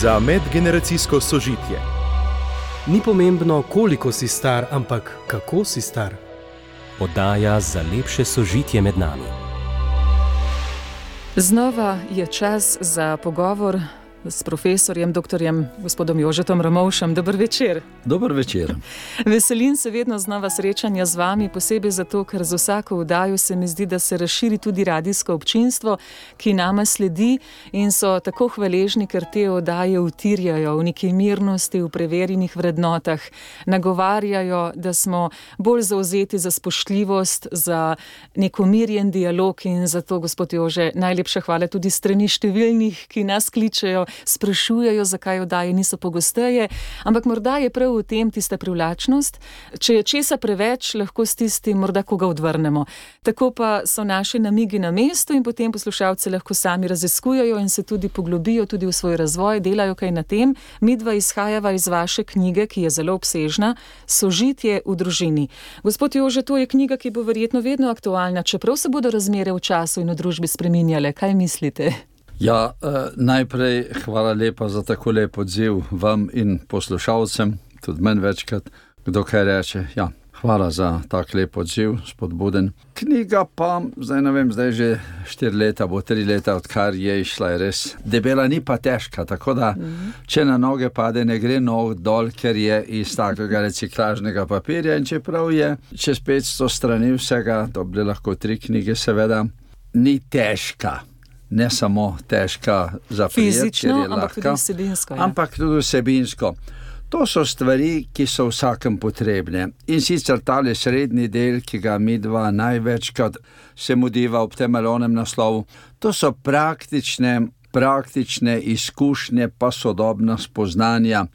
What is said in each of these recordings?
za medgeneracijsko sožitje. Ni pomembno, koliko si star, ampak kako si star. Oddaja za lepše sožitje med nami. Znova je čas za pogovor s profesorjem, dr. gospodom Jožetom Ramovšem. Dober večer. Dober večer. Veselim se vedno znova srečanja z vami, posebej zato, ker z vsako vdajo se mi zdi, da se razširi tudi radijsko občinstvo, ki nama sledi in so tako hvaležni, ker te vdaje utirjajo v neki mirnosti, v preverjenih vrednotah, nagovarjajo, da smo bolj zauzeti za spoštljivost, za neko mirjen dialog in zato, gospod Jože, najlepša hvala tudi strani številnih, ki nas kličejo sprašujejo, zakaj oddaje niso pogosteje, ampak morda je prav v tem tista privlačnost. Če je česa preveč, lahko s tistim morda koga odvrnemo. Tako pa so naši namigi na mestu in potem poslušalci lahko sami raziskujejo in se tudi poglobijo tudi v svoj razvoj, delajo kaj na tem. Mi dva izhajava iz vaše knjige, ki je zelo obsežna, Sožitje v družini. Gospod Jože, to je knjiga, ki bo verjetno vedno aktualna, čeprav se bodo razmere v času in v družbi spreminjale. Kaj mislite? Ja, eh, najprej hvala lepa za tako lep odziv vam in poslušalcem, tudi meni večkrat, kdo kaj reče. Ja, hvala za tak lep odziv, spodbuden. Knjiga pa, zdaj ne vem, zdaj že štiri leta, bo tri leta, odkar je išla, je res debela, ni pa težka. Tako da, mhm. če na noge pade, ne gre nog dol, ker je iz takega reciklažnega papirja. In čeprav je čez 500 strani vsega, to bi lahko tri knjige, seveda, ni težka ne samo težka za fizično, ampak tudi vsebinsko. Ja. Ampak tudi vsebinsko. To so stvari, ki so vsakem potrebne. In sicer tale srednji del, ki ga mi dva največkrat se mudiva ob tem malonem naslovu, to so praktične, praktične izkušnje, pa sodobna spoznanja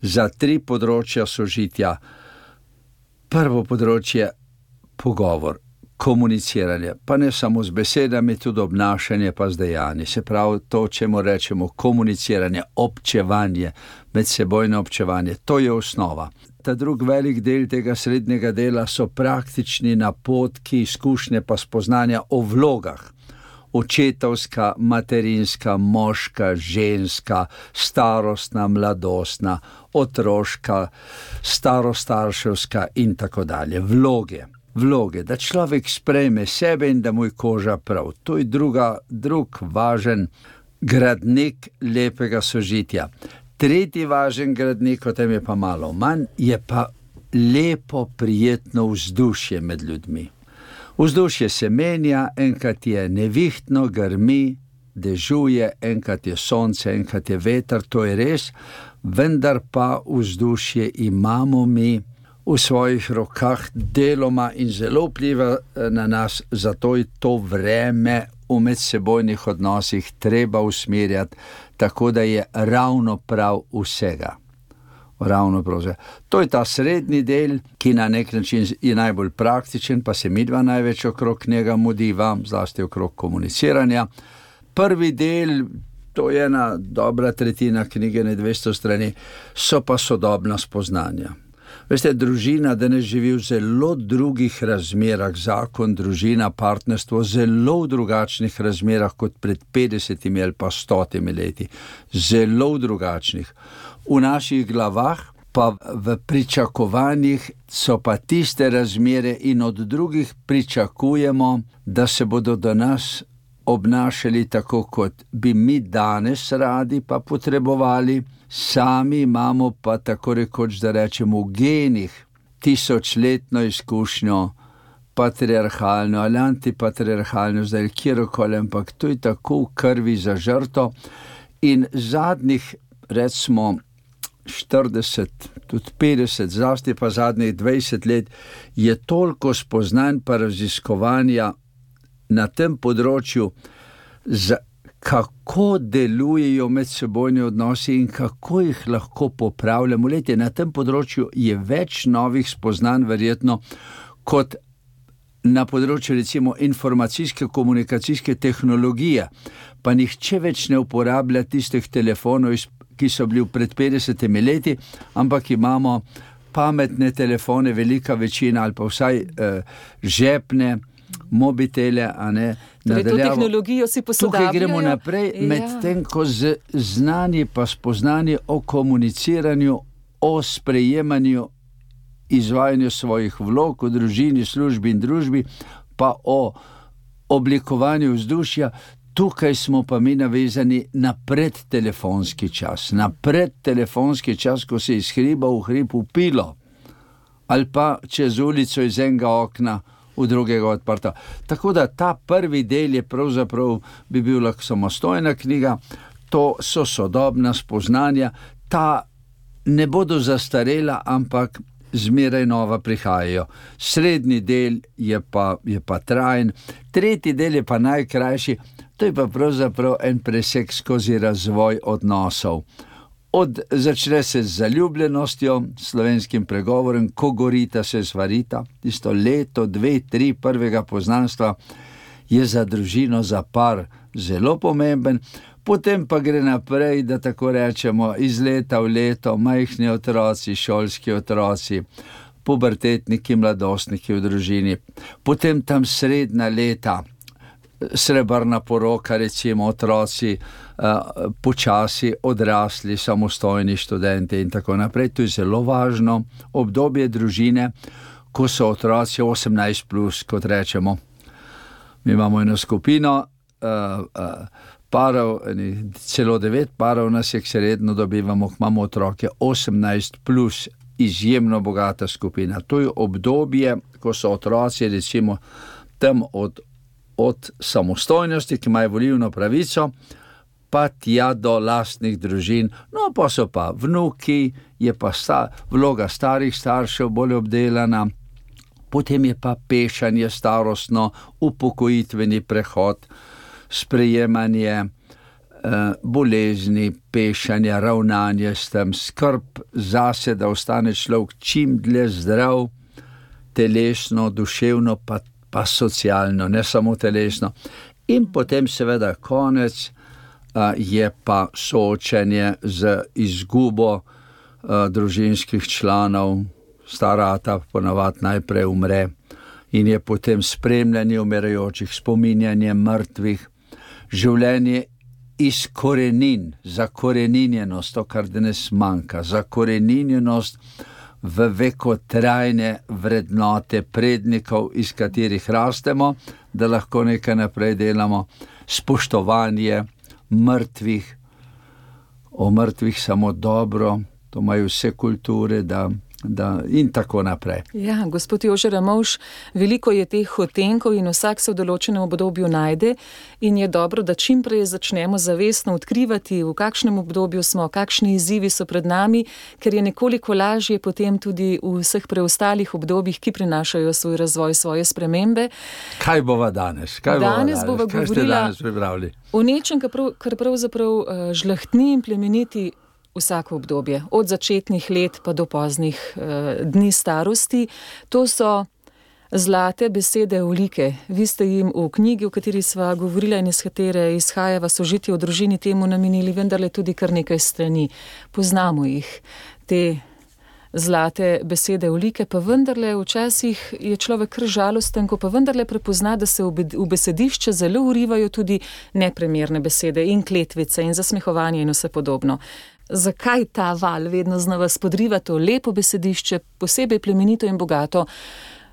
za tri področja sožitja. Prvo področje je pogovor, komuniciranje, pa ne samo z besedami, tudi obnašanje, pa z dejanji. Se pravi, to, če mu rečemo komuniciranje, občevanje, medsebojno občevanje, to je osnova. Ta drugi velik del tega srednjega dela so praktični napotki, izkušnje, pa spoznanja o vlogah. Očetovska, materinska, moška, ženska, starostna, mladostna, otroška, starostarševska in tako dalje. Vloge vloge, da človek sprejme sebe in da mu je koža prav. To je druga, drug važen gradnik lepega sožitja. Tretji važen gradnik, o tem je pa malo manj, je pa lepo, prijetno vzdušje med ljudmi. Vzdušje se menja, enkrat je nevihtno, grmi, dežuje, enkrat je sonce, enkrat je veter, to je res, vendar pa vzdušje imamo mi v svojih rokah, deloma in zelo vpliva eh, na nas, zato je to vreme v medsebojnih odnosih treba usmerjati tako, da je ravno prav vsega. Ravno prav. To je ta srednji del, ki na nek način je najbolj praktičen, pa se mi dva največ okrog njega mudiva, zlasti okrog komuniciranja. Prvi del, to je ena dobra tretjina knjige, ne 200 strani, so pa sodobna spoznanja. Veste, družina danes živi v zelo drugih razmerah, zakon, družina, partnerstvo, zelo v drugačnih razmerah kot pred 50 ali pa 100 leti. Zelo drugačnih. V naših glavah, pa v pričakovanjih so pa tiste razmere, in od drugih pričakujemo, da se bodo do nas obnašali tako, kot bi mi danes radi, pa potrebovali sami imamo pa tako rekoč, da rečemo, v genih tisočletno izkušnjo, patriarhalno ali antipatriarhalno, zdaj kjerkoli, ampak to je tako v krvi za žrto. In zadnjih, recimo, 40, tudi 50, zlasti pa zadnjih 20 let, je toliko spoznanj pa raziskovanja na tem področju. Kako delujejo medsebojni odnosi in kako jih lahko popravljamo. Lete, na tem področju je več novih spoznanj, verjetno, kot na področju recimo informacijske komunikacijske tehnologije. Pa nihče več ne uporablja tistih telefonov, ki so bili pred 50 leti, ampak imamo pametne telefone, velika večina ali pa vsaj eh, žepne mobitele, Torej, to tehnologijo si posodabljajo. Tukaj gremo naprej, Ja. medtem ko z znanje pa spoznanje o komuniciranju, o sprejemanju, izvajanju svojih vlog v družini, službi in družbi, pa o oblikovanju vzdušja. Tukaj smo pa mi navezani na predtelefonski čas, na predtelefonski čas, ko se iz hriba v hrib upilo, ali pa čez ulico iz enega okna v drugega odprta. Tako da ta prvi del je pravzaprav bi bil lahko samostojna knjiga, to so sodobna spoznanja, ta ne bodo zastarela, ampak zmeraj nova prihajajo. Srednji del je pa, je pa trajen, tretji del je pa najkrajši, to je pa pravzaprav en presek skozi razvoj odnosov. Od, začne se z zaljubljenostjo, slovenskim pregovorom, ko gorita se svarita, tisto leto, dve, tri prvega poznanstva je za družino, za par zelo pomemben, potem pa gre naprej, da tako rečemo, iz leta v leto, majhni otroci, šolski otroci, pubertetniki, mladostniki v družini, potem tam srednja leta. Srebrna poroka, recimo otroci, uh, počasi odrasli, samostojni študenti, in tako naprej. To je zelo važno obdobje družine, ko so otroci 18, plus, kot rečemo. Mi imamo eno skupino, uh, uh, parov, celo devet parov nas je, ki se redno dobivamo, imamo otroke 18, plus, izjemno bogata skupina. To je obdobje, ko so otroci, recimo, tam od od samostojnosti, ki imajo volilno pravico, pa tja do lastnih družin, no pa so pa vnuki, je pa sta, vloga starih staršev bolj obdelana, potem je pa pešanje starostno, upokojitveni prehod, sprejemanje eh, bolezni, pešanje, ravnanje s tem, skrb zase, da ostane človek čim dlje zdrav, telesno, duševno, pa pa socialno, ne samo telesno. In potem, seveda, konec a, je pa soočenje z izgubo a, družinskih članov, starata, ponavadi najprej umre, in je potem spremljanje umirajočih, spominjanje mrtvih, življenje iz korenin, zakoreninjenost, to, kar danes manjka, zakoreninjenost v vekotrajne vrednote prednikov, iz katerih rastemo, da lahko nekaj naprej delamo, spoštovanje mrtvih, o mrtvih samo dobro, to imajo vse kulture, da, da in tako naprej. Ja, gospod Jože Ramovš, veliko je teh hotenkov in vsak se v določenem obdobju najde in je dobro, da čim prej začnemo zavestno odkrivati, v kakšnem obdobju smo, kakšni izzivi so pred nami, ker je nekoliko lažje potem tudi v vseh preostalih obdobjih, ki prinašajo svoj razvoj, svoje spremembe. Kaj bova danes? Kaj danes bova bova Kaj ste govorila danes pripravili? o nečem, kar, prav, kar pravzaprav uh, žlahtni in plemeniti vsako obdobje, od začetnih let pa do poznih uh, dni starosti. To so zlate besede Ulike. Vi ste jim v knjigi, o kateri sva govorila in iz katere izhajava sožitje v družini, temu namenili vendarle tudi kar nekaj strani. Poznamo jih, te zlate besede Ulike, pa vendarle včasih je človek kar žalosten, ko pa vendarle prepozna, da se v be- v besedišče zelo urivajo tudi neprimerne besede in kletvice in zasmehovanje in vse podobno. Zakaj ta val vedno znova spodriva to lepo besedišče, posebej plemenito in bogato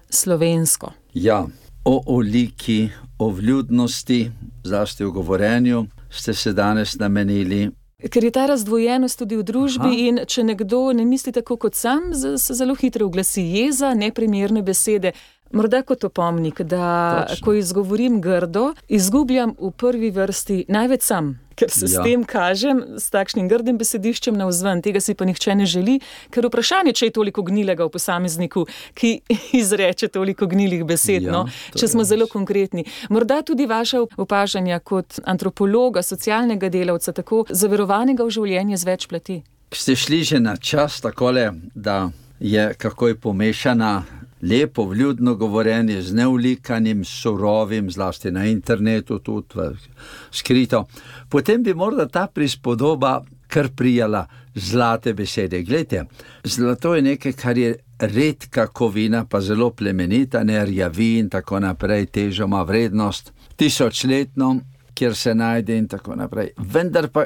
slovensko? Ja, o oliki, o vljudnosti, zlasti v govorjenju, ste se danes namenili. Ker je ta razdvojenost tudi v družbi, Aha. in če nekdo ne misli tako kot sam, se zelo hitro oglasi jeza, neprimerne besede. Morda kot opomnik, da Točno. ko izgovorim grdo, izgubljam v prvi vrsti največ sam, ker se ja. S tem kažem, s takšnim grdim besediščem na vzven. Tega si pa nihče ne želi, ker vprašanje, če je toliko gnilega v posamezniku, ki izreče toliko gnilih besed. Ja, no, če smo zelo konkretni. Morda tudi vaša opažanja kot antropologa, socialnega delavca, tako zaverovanega v življenje z več plati. Ste šli že na čas takole, da je kako je pomešana lepo, vljudno govorjenje z neulikanim, surovim, zlasti na internetu, tudi skrito. Potem bi morda ta prispodoba kar prijala zlate besede. Glejte, zlato je nekaj, kar je redka kovina, pa zelo plemenita, ne rjavi in tako naprej, težo ima vrednost. tisočletno, kjer se najde in tako naprej. Vendar pa,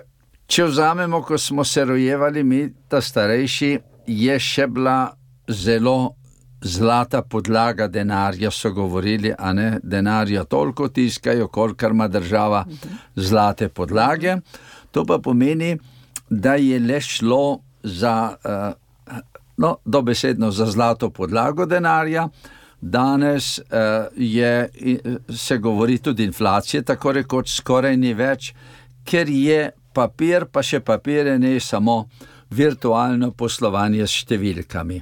če vzamemo, ko smo se rojevali, mi, ta starejši, je še bila zelo zlata podlaga denarja, so govorili, a ne denarja toliko tiskajo, kolikor ima država zlate podlage. To pa pomeni, da je le šlo za, uh, no, dobesedno za zlato podlago denarja. Danes uh, je, se govori tudi inflacija, tako rekoč skoraj ni več, ker je papir, pa še papir, ne samo virtualno poslovanje s številkami.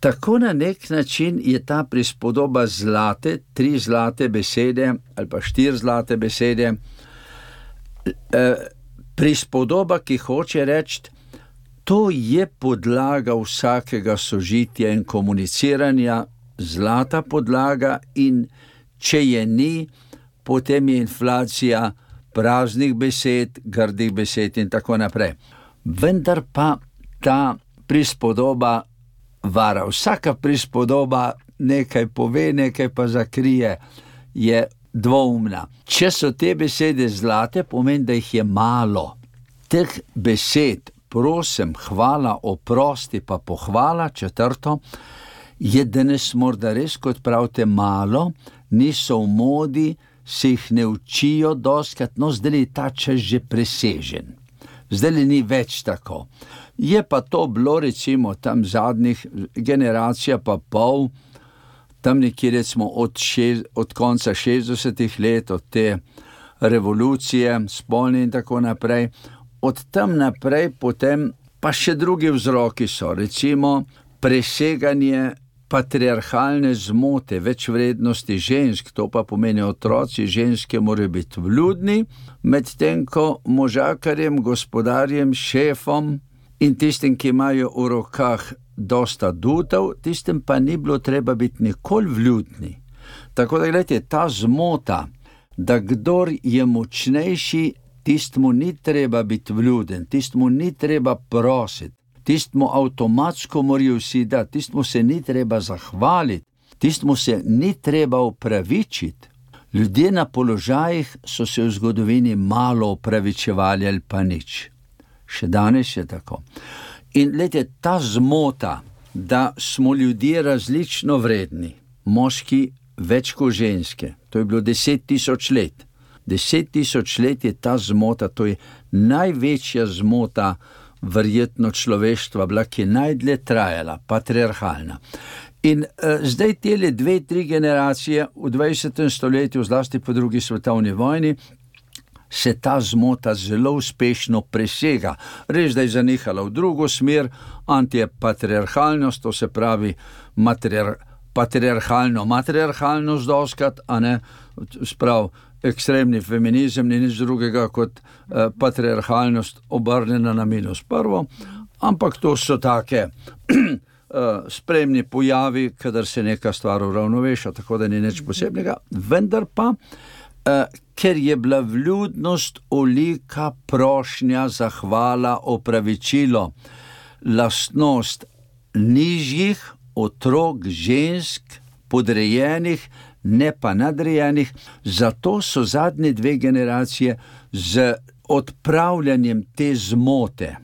Tako na nek način je ta prispodoba zlate, tri zlate besede ali pa štiri zlate besede, eh, prispodoba, ki hoče reči, to je podlaga vsakega sožitja in komuniciranja, zlata podlaga, in če je ni, potem je inflacija praznih besed, grdih besed in tako naprej. Vendar pa ta prispodoba vara. Vsaka prispodoba nekaj pove, nekaj pa zakrije, je dvoumna. Če so te besede zlate, pomeni, da jih je malo. Teh besed, prosim, hvala, oprosti, pa pohvala, četrto, je danes morda res, kot pravite, malo, niso v modi, se jih ne učijo, doskrat, no zdaj je ta čas že presežen. Zdaj ni več tako. Je pa to bilo, recimo, tam zadnjih generacij, pa pol, tam nekje recimo od, šest, od konca 60-ih let, od te revolucije, spolne in tako naprej. Od tam naprej, potem pa še drugi vzroki so, recimo preseganje patriarhalne zmote, več vrednosti žensk, to pa pomeni otroci, ženske morajo biti vljudni, medtem ko možakarjem, gospodarjem, šefom, in tistim, ki imajo v rokah dosta dutev, tistim pa ni bilo treba biti nikoli vljudni. Tako da gledajte, ta zmota, da kdor je močnejši, tistmu ni treba biti vljuden, tistmu ni treba prositi, tistmu avtomatsko morajo vsi dati, tistmu se ni treba zahvaliti, tistmu se ni treba upravičiti. Ljudje na položajih so se v zgodovini malo upravičevali ali pa nič še danes je tako. In lete, ta zmota, da smo ljudje različno vredni, moški več kot ženske, to je bilo deset tisoč let. Deset tisoč let je ta zmota, to je največja zmota, verjetno človeštva, bila, ki je najdlje trajala, patriarhalna. In uh, zdaj te dve, tri generacije v 20. stoletju, zlasti po drugi svetovni vojni, se ta zmota zelo uspešno presega. Res, da je zanehala v drugo smer, antipatriarhalnost, to se pravi matriar, patriarhalno, matriarhalnost, doskrat, a ne sprav. Ekstremni feminizem ni nič drugega kot eh, patriarhalnost, obrnjena na minus prvo, ampak to so take eh, spremni pojavi, kadar se neka stvar uravnoveša, tako da ni nič posebnega. Vendar pa Eh, ker je bila vljudnost olika prošnja, zahvala, opravičilo, lastnost nižjih otrok, žensk, podrejenih, ne pa nadrejenih. Zato so zadnje dve generacije z odpravljanjem te zmote,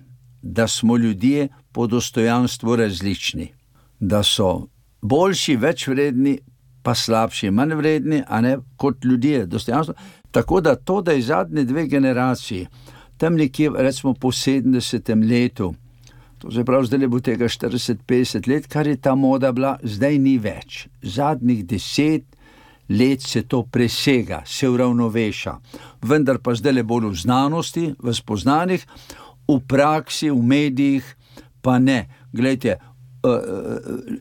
da smo ljudje po dostojanstvu različni, da so boljši, več vredni, pa slabši, manj vredni, a ne kot ljudje, dostojanstvo. Tako da to, da je zadnje dve generaciji, tam nekje, recimo po 70. letu, to se pravi, zdaj bo tega 40-50 let, kar je ta moda bila, zdaj ni več. Zadnjih deset let se to presega, se uravnoveša, vendar pa zdaj le bolj v znanosti, v spoznanjih, v praksi, v medijih, pa ne. Glejte,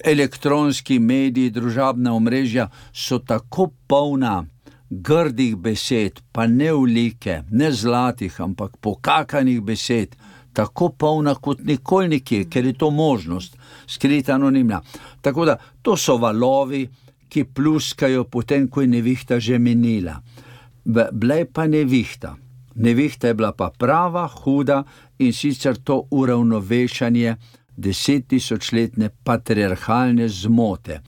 elektronski mediji, družabna omrežja so tako polna grdih besed, pa ne ulike, ne zlatih, ampak pokakanih besed, tako polna kot nikoli nikje, ker je to možnost, skrita anonimna. Tako da to so valovi, ki pluskajo potem, ko je nevihta že menila. Blej pa nevihta. Nevihta je bila pa prava, huda in sicer to uravnovešanje desettisočletne patriarhalne zmote.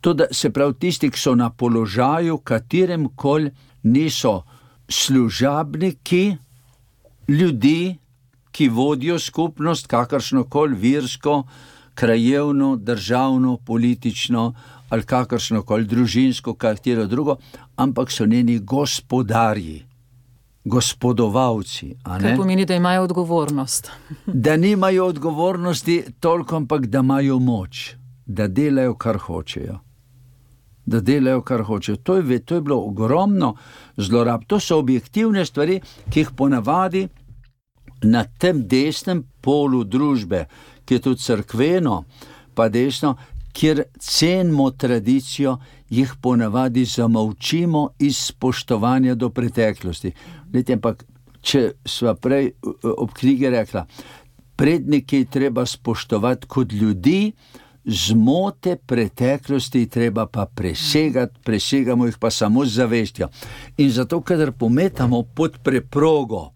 To, da se pravi tisti, ki so na položaju, katerem koli niso služabniki ljudi, ki vodijo skupnost, kakršno koli virsko, krajevno, državno, politično ali kakršno koli družinsko, katero drugo, ampak so njeni gospodarji, gospodovalci. Kar pomeni, da imajo odgovornost. da nimajo odgovornosti toliko, ampak da imajo moč, da delajo, kar hočejo. Da delajo, kar hočejo. To je, to je bilo ogromno zlorab. To so objektivne stvari, ki jih ponavadi na tem desnem polu družbe, ki je tudi crkveno, pa desno, kjer cenimo tradicijo, jih ponavadi zamolčimo iz spoštovanja do preteklosti. Lete, ampak, če smo prej ob knjigi rekla, prednike je treba spoštovati kot ljudi, zmote preteklosti treba pa presegati, presegamo jih pa samo z zavestjo. In zato, kadar pometamo pod preprogo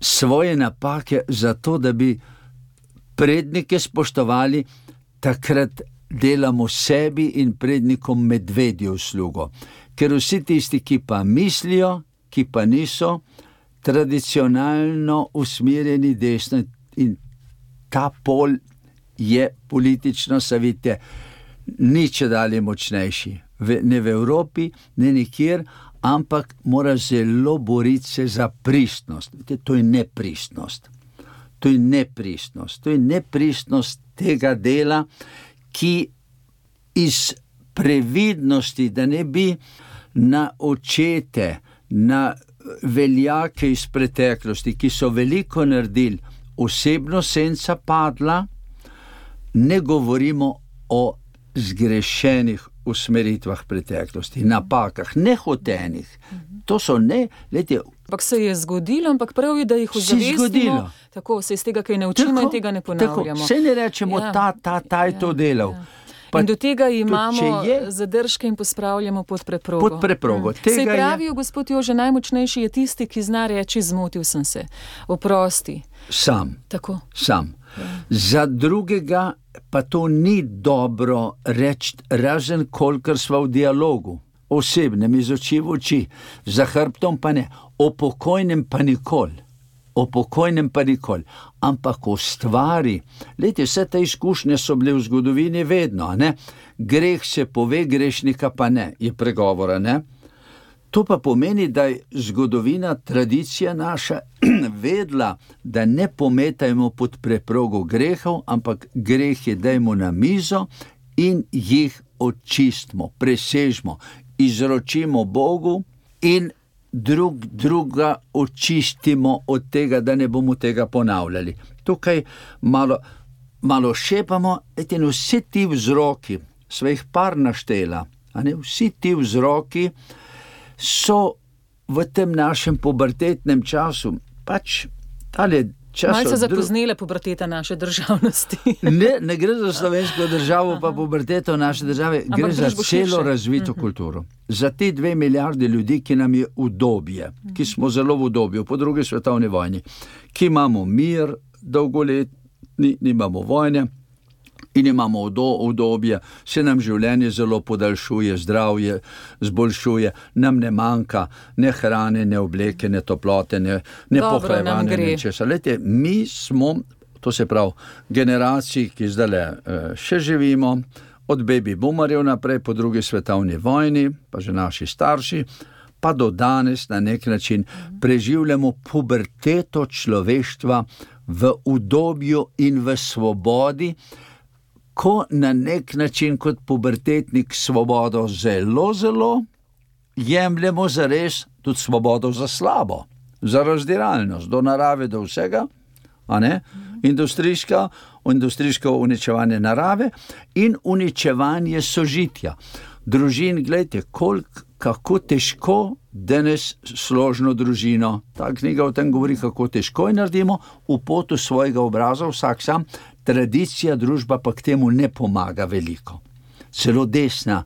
svoje napake, zato da bi prednike spoštovali, takrat delamo sebi in prednikom medvedjo uslugo. Ker vsi tisti, ki pa mislijo, ki pa niso tradicionalno usmerjeni desno in ta pol je politično, savite, nič dalje močnejši. Ne v Evropi, ne nikjer, ampak mora zelo boriti se za pristnost. To je nepristnost. To je nepristnost. To je nepristnost tega dela, ki iz previdnosti, da ne bi na očete, na veljake iz preteklosti, ki so veliko naredili, osebno senca padla, ne govorimo o zgrešenih usmeritvah preteklosti, napakah, nehotenih. To so ne, letje. Ampak se je zgodilo, ampak prav je, da jih vzamemo. Tako se iz tega, kaj ne učimo tako, in tega ne ponavljamo. Tako, vse ne rečemo, ja, ta, ta, ta je ja, to delal. Ja. Pa, in do tega imamo je, zadržke in pospravljamo pod preprogo. Pod preprogo. Hmm. Se pravi, je... gospod Jože, najmočnejši je tisti, ki zna reči: Zmotil sem se, oprosti. Sam. Tako. Sam. Ja. Za drugega pa to ni dobro reči, razen kolikor smo v dialogu, osebnem iz oči v oči, za hrbtom pa ne, o pokojnem pa nikoli. O pokojnem pa nikoli, ampak o stvari. Leti, vse te izkušnje so bile v zgodovini vedno, ne? greh se pove, grešnika pa ne, je pregovora. Ne? To pa pomeni, da je zgodovina, tradicija naša vedla, da ne pometajmo pod preprogo grehov, ampak greh je dajmo na mizo in jih očistimo, presežemo, izročimo Bogu in drug, druga očistimo od tega, da ne bomo tega ponavljali. Tukaj malo, malo šepamo, in vsi ti vzroki, svojih par naštela, ne, vsi ti vzroki so v tem našem pubertetnem času pač tale. Malo se zapoznile puberteta naše državnosti. ne, ne gre za slovensko državo, pa puberteto naše države, Ampak gre za celo širše. razvito mhm. -huh. kulturo. Za te dve milijarde ljudi, ki nam je udobje, uh -huh. ki smo zelo v udobju po drugi svetovni vojni, ki imamo mir dolgoletni, nimamo vojne in imamo obdobje, se nam življenje zelo podaljšuje, zdravje zboljšuje, nam ne manjka ne hrane, ne obleke, ne toplote, ne, ne pohajevanja, ne česa. Lete, mi smo, to se pravi, generaciji, ki zdaj eh, še živimo, od baby boomerjev naprej po drugi svetovni vojni, pa že naši starši. Pa do danes na nek način preživljamo puberteto človeštva v udobju in v svobodi, ko na nek način kot pubertetnik svobodo zelo, zelo jemljemo za res, tudi svobodo za slabo, za razdiralnost, do narave, do vsega, industrijska, industrijsko uničevanje narave in uničevanje sožitja. Družin, gledajte, koliko, kako težko danes složno družino. Ta knjiga o tem govori, kako težko je naredimo v potu svojega obraza, vsak sam, tradicija, družba pa k temu ne pomaga veliko. Celo desna,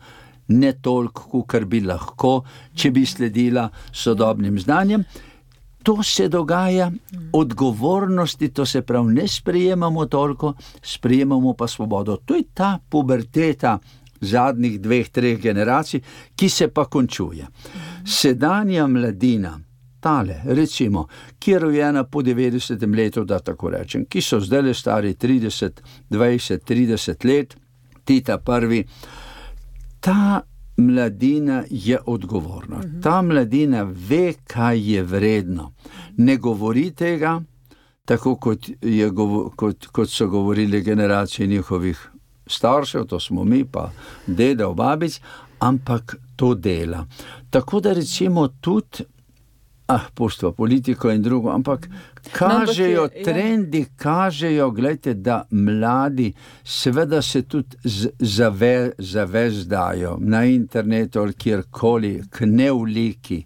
ne toliko, kot bi lahko, če bi sledila sodobnim znanjem. To se dogaja, odgovornosti, to se pravi, ne sprejemamo toliko, sprejemamo pa svobodo. To je ta puberteta zadnjih dveh, treh generacij, ki se pa končuje. Sedanja mladina, tale, recimo, ki je rojena po 90. letu, da tako rečem, ki so zdaj le stari 30, 20, 30 let, ti ta prvi, ta mladina je odgovorna. Ta mladina ve, kaj je vredno. Ne govori tega, tako kot, je, kot, kot so govorili generacije njihovih staršev, to smo mi, pa dedov, babic, ampak to dela. Tako da recimo tudi. Ah, pošto politiko in drugo, ampak kažejo no, ampak je, trendi, ja. kažejo, gledajte, da mladi seveda se tudi zave, zavezdajo na internetu ali kjerkoli k neuliki,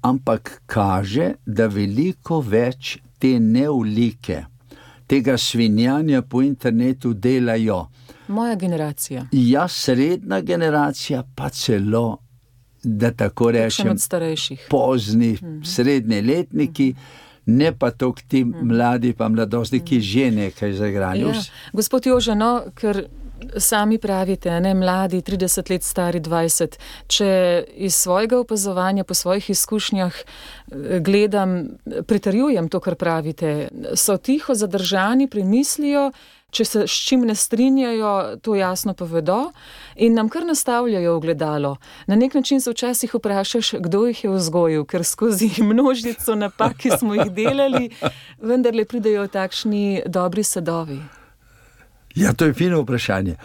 ampak kaže, da veliko več te neulike, tega svinjanja po internetu delajo. Moja generacija. Ja, srednja generacija, pa celo, da tako rečem. Pozni, mhm. srednje letniki. Ne pa to, ti mhm. mladi, pa mladosti, ki že nekaj zagrajo. Ja. Gospod Jožano, ker sami pravite, ne mladi, 30 let stari, 20. Če iz svojega opazovanja, po svojih izkušnjah eh, gledam, pritarjujem to, kar pravite, so tiho zadržani, premislijo, če se s čim ne strinjajo, to jasno povedo in nam kar nastavljajo ogledalo. Na nek način se včasih vprašaš, kdo jih je vzgojil, ker skozi množico napak, ki smo jih delali, vendarle pridejo takšni dobri sadovi. Ja, to je fino vprašanje.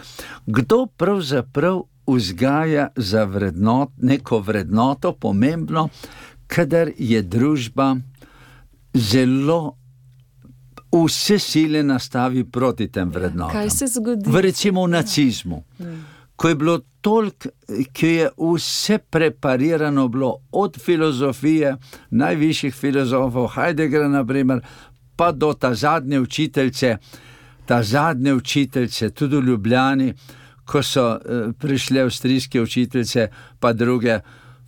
Kdo pravzaprav vzgaja za vrednot, neko vrednoto, pomembno, kadar je družba zelo vse sile nastavi proti tem vrednotam. Kaj se zgodi? V recimo v nacizmu. Ko je bilo toliko, ki je vse preparirano, bilo od filozofije, najvišjih filozofov, Heideggera, naprimer, pa do ta zadnje učiteljice, ta zadnje učiteljice, tudi v Ljubljani, ko so uh, prišle avstrijske učiteljice, pa druge.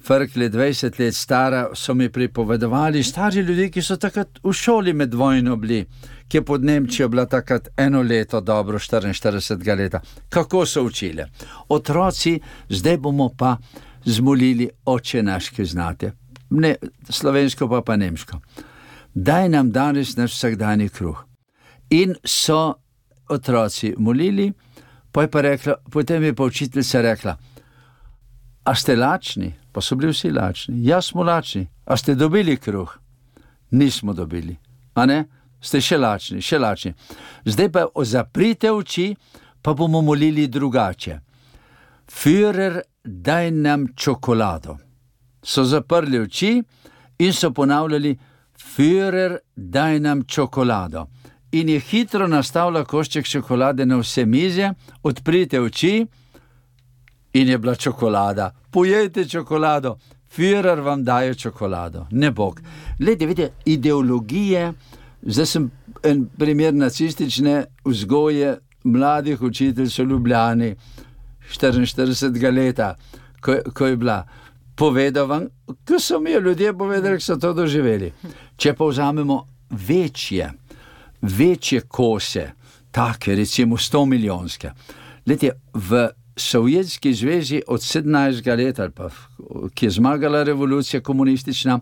Frkle, 20 let stara, so mi pripovedovali, stari ljudje, ki so takrat v šoli med vojno bili, ki je pod Nemčijo bila takrat eno leto, dobro, 44 let. Kako so učili? Otroci, zdaj bomo pa zmolili oče naš, ki znate, ne slovensko, pa pa nemško. Daj nam danes naš vsakdanji kruh. In so otroci molili, pa je pa rekla, potem je pa učiteljica rekla: A ste lačni? Pa so bili vsi lačni. Jaz smo lačni. A ste dobili kruh? Nismo dobili. A ne? Ste še lačni, še lačni. Zdaj pa zaprite oči, pa bomo molili drugače. Führer, daj nam čokolado. So zaprli oči in so ponavljali: Führer, daj nam čokolado in je hitro nastavila košček čokolade na vse mize, odprite oči in je bila čokolada. Pojejte čokolado, Führer vam daje čokolado, ne bog. Glede, vidite, ideologije, zdaj sem en primer nacistične vzgoje mladih učiteljev v Ljubljani, 44 let, ko, ko je bila. Povedal vam, ko so mi ljudje povedali, da so to doživeli. Če pa vzamemo večje, večje kose, take recimo 100 milijonske. Letje, v Sovjetski zvezi od 17. leta, pa, ki je zmagala revolucija komunistična,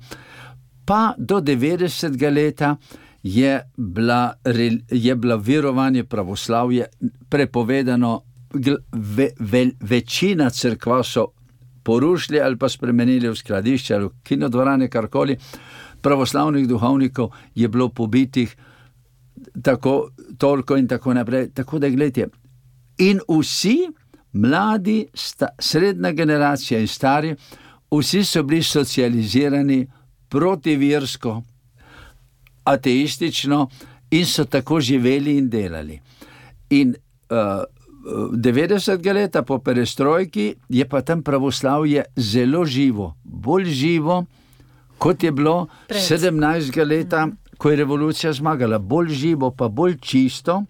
pa do 90. leta je bila, je bila verovanje pravoslavje prepovedano, ve, ve, večina crkva so porušili ali pa spremenili v skladišče ali v kinodvorane, karkoli. Pravoslavnih duhovnikov je bilo pobitih tako, toliko in tako naprej. Tako da, gledite, in vsi, mladi, sta, srednja generacija in stari, vsi so bili socializirani protivirsko, ateistično in so tako živeli in delali. In uh, 90 let po perestrojki je pa tam pravoslavje zelo živo, bolj živo, kot je bilo Pred. 17 let. Mm ko je revolucija zmagala, bolj živo, pa bolj čisto,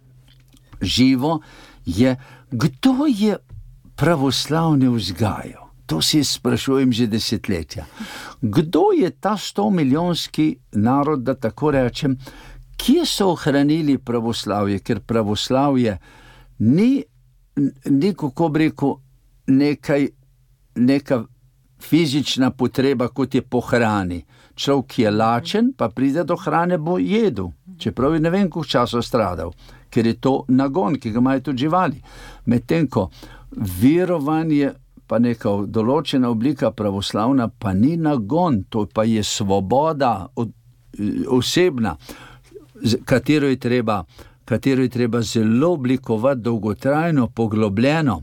živo je, kdo je pravoslavni vzgajal. To si sprašujem že desetletja. Kdo je ta sto milijonski narod, da tako rečem, kje so ohranili pravoslavje, ker pravoslavje ni, ni kako bi rekel, nekaj, neka fizična potreba, kot je po hrani. Človek, ki je lačen, pa pride do hrane, bo jedel, čeprav je ne vem, koliko časa stradal, ker je to nagon, ki ga imajo tudi živali. Medtem ko verovanje, pa neka določena oblika pravoslavna, pa ni nagon, to pa je svoboda od, osebna, katero je treba. Katero je treba zelo oblikovati, dolgotrajno, poglobljeno.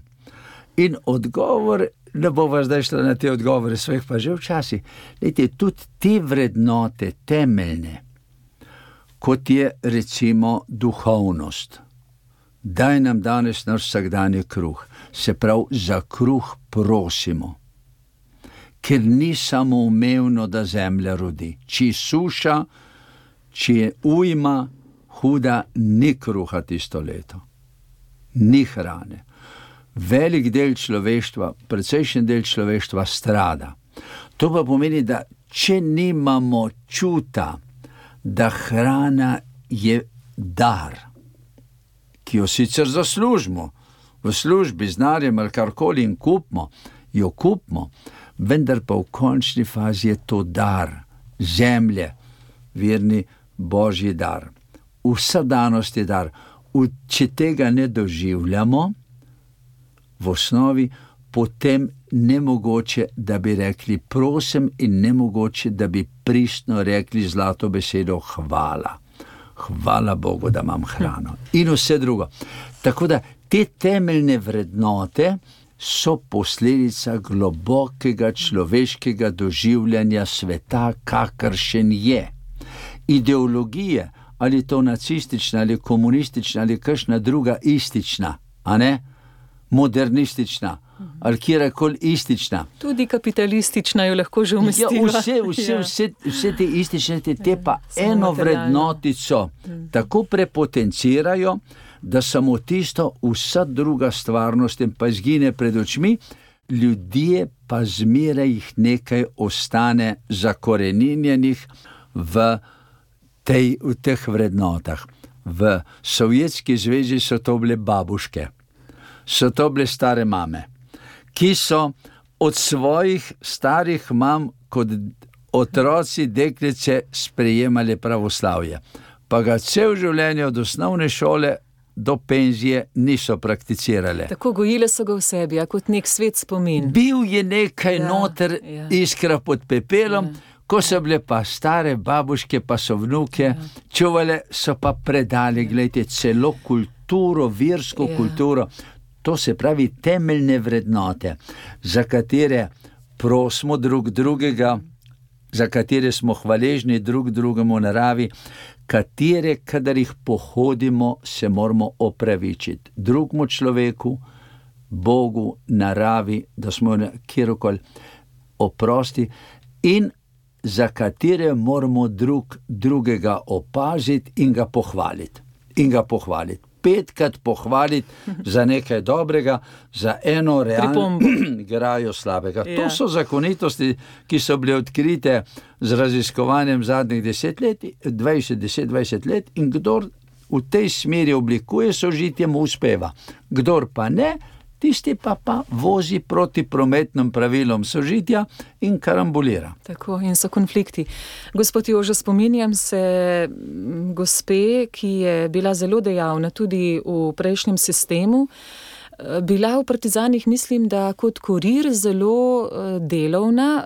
In odgovor ne bomo zdaj šli na te odgovore, sveh pa že včasih. Lejte, tudi te vrednote, temeljne, kot je recimo duhovnost. Daj nam danes naš vsakdanji kruh, se pravi, za kruh prosimo. Ker ni samo umevno, da zemlja rodi. Če suša, če je ujma, huda, ni kruha tisto leto, ni hrane velik del človeštva, precejšen del človeštva strada. To pa pomeni, da če nimamo čuta, da hrana je dar, ki jo sicer zaslužimo, v službi z narjem ali karkoli in kupimo, jo kupimo, vendar pa v končni fazi je to dar, zemlje, verni božji dar. Vsa danost je dar. Če tega ne doživljamo, v osnovi, potem ne mogoče, da bi rekli prosim, in ne mogoče, da bi pristno rekli zlato besedo hvala. Hvala Bogu, da imam hrano in vse drugo. Tako da te temeljne vrednote so posledica globokega človeškega doživljanja sveta, kakršen je. Ideologije, ali to nacistična, ali komunistična, ali kakšna druga istična, a ne? modernistična ali kjerkoli istična. Tudi kapitalistična jo lahko že umestimo. Ja, vse, vse, ja. vse, vse te istične, te, te pa ja, eno vrednotico mm. tako prepotencirajo, da samo tisto, vsa druga stvarnost pa izgine pred očmi, ljudje pa zmeraj jih nekaj ostane zakoreninjenih v, tej, v teh vrednotah. V Sovjetski zvezi so to bile babuške so to bile stare mame, ki so od svojih starih mam, kot otroci, deklice, sprejemali pravoslavje. Pa ga cel življenje od osnovne šole do penzije niso prakticirali. Tako gojile so ga v sebi, kot nek svet spomin. Bil je nekaj ja, noter, ja. iskra pod pepelom. Ja. Ko so bile pa stare babuške, pa so vnuke, ja. čuvale so pa predali, gledajte, celo kulturo, versko ja. kulturo to se pravi temeljne vrednote, za katere prosimo drug drugega, za katere smo hvaležni drug drugemu naravi, katere, kadar jih pohodimo, se moramo opravičiti drugemu človeku, Bogu, naravi, da smo kjerkoli oprosti in za katere moramo drug drugega opaziti in ga pohvaliti. In ga pohvaliti petkrat pohvaliti za nekaj dobrega, za eno realno grajo slabega. Ja. To so zakonitosti, ki so bile odkrite z raziskovanjem zadnjih deset let, 20, 10, 20 let in kdo v tej smeri oblikuje sožitje, mu uspeva. Kdor pa ne, tisti pa, pa vozi proti prometnim pravilom sožitja in karambolira. Tako in so konflikti. Gospod Jože, spominjam se gospe, ki je bila zelo dejavna tudi v prejšnjem sistemu. Bila v Partizanih, mislim, da kot kurir zelo eh, delovna.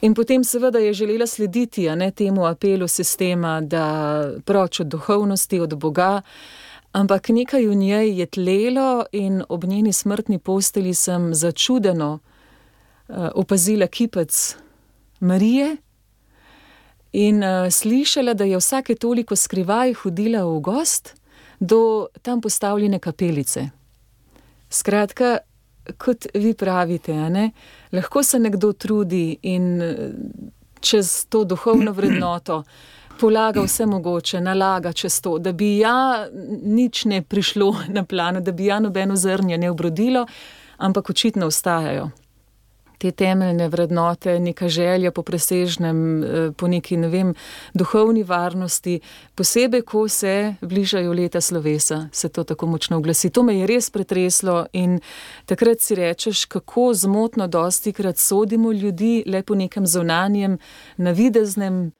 In potem, seveda, je želela slediti ne, temu apelu sistema, da proč od duhovnosti, od Boga. Ampak nekaj v njej je tlelo, in ob njeni smrtni posteli sem začudeno uh, opazila kipec Marije in uh, slišala, da je vsake toliko skrivaj hodila v gost do tam postavljene kapelice. Skratka, kot vi pravite, lahko se nekdo trudi in uh, čez to duhovno vrednoto polaga vse mogoče, nalaga čez to, da bi ja nič ne prišlo na plano, da bi ja nobeno zrnje ne obrodilo, ampak očitno ostajajo. te temeljne vrednote, neka želja po presežnem, eh, po neki, ne vem, duhovni varnosti, posebej, ko se bližajo leta slovesa, se to tako močno oglasi. To me je res pretreslo in takrat si rečeš, kako zmotno dosti krat sodimo ljudi le po nekem zunanjem, navideznem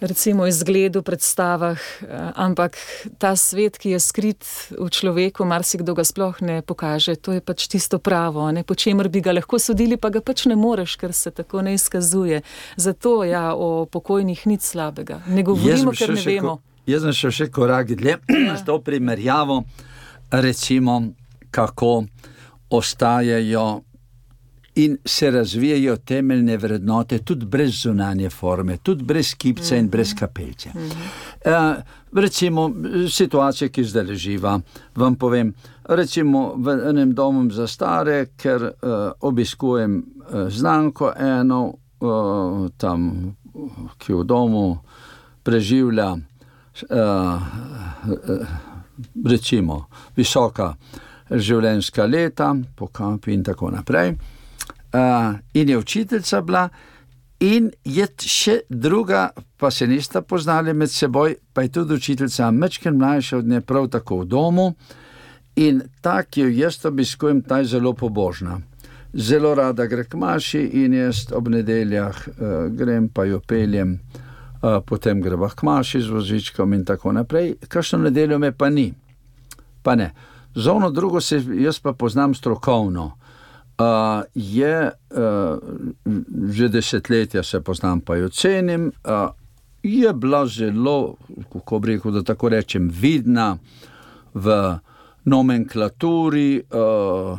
recimo izgledu, predstavah, eh, ampak ta svet, ki je skrit v človeku, marsikdo ga sploh ne pokaže. To je pač tisto pravo, ne, po čemer bi ga lahko sodili, pa ga pač ne moreš, ker se tako ne izkazuje. Zato ja, o pokojnih nič slabega. Ne govorimo, ker ne vemo. Ko, jaz sem šel še korak dlje ja. s to primerjavo, recimo, kako ostajajo in se razvijajo temeljne vrednote, tudi brez zunanje forme, tudi brez kipca in brez kapelce. Uh, recimo, situacija, ki zdaj leživa, vam povem. Recimo v enem domu za stare, ker uh, obiskujem uh, znanko eno, uh, tam, ki v domu preživlja, uh, uh, recimo, visoka življenjska leta, po kampi in tako naprej uh, in je učiteljica bila, in je še druga, pa se nista poznali med seboj, pa je tudi učiteljica, mečken mlajša od nje, prav tako v domu. In ta, ki jo jaz obiskujem, ta je zelo pobožna. Zelo rada gre k maši in jaz ob nedeljah uh, grem, pa jo peljem, uh, potem greva k maši z vozičkom in tako naprej. Kakšno nedeljo me pa ni. Pa ne. Zono drugo se jaz pa poznam strokovno. Uh, je uh, že desetletja, se poznam, pa jo cenim. Uh, je bila zelo, kako bi rekel, da tako rečem, vidna v nomenklaturi, uh,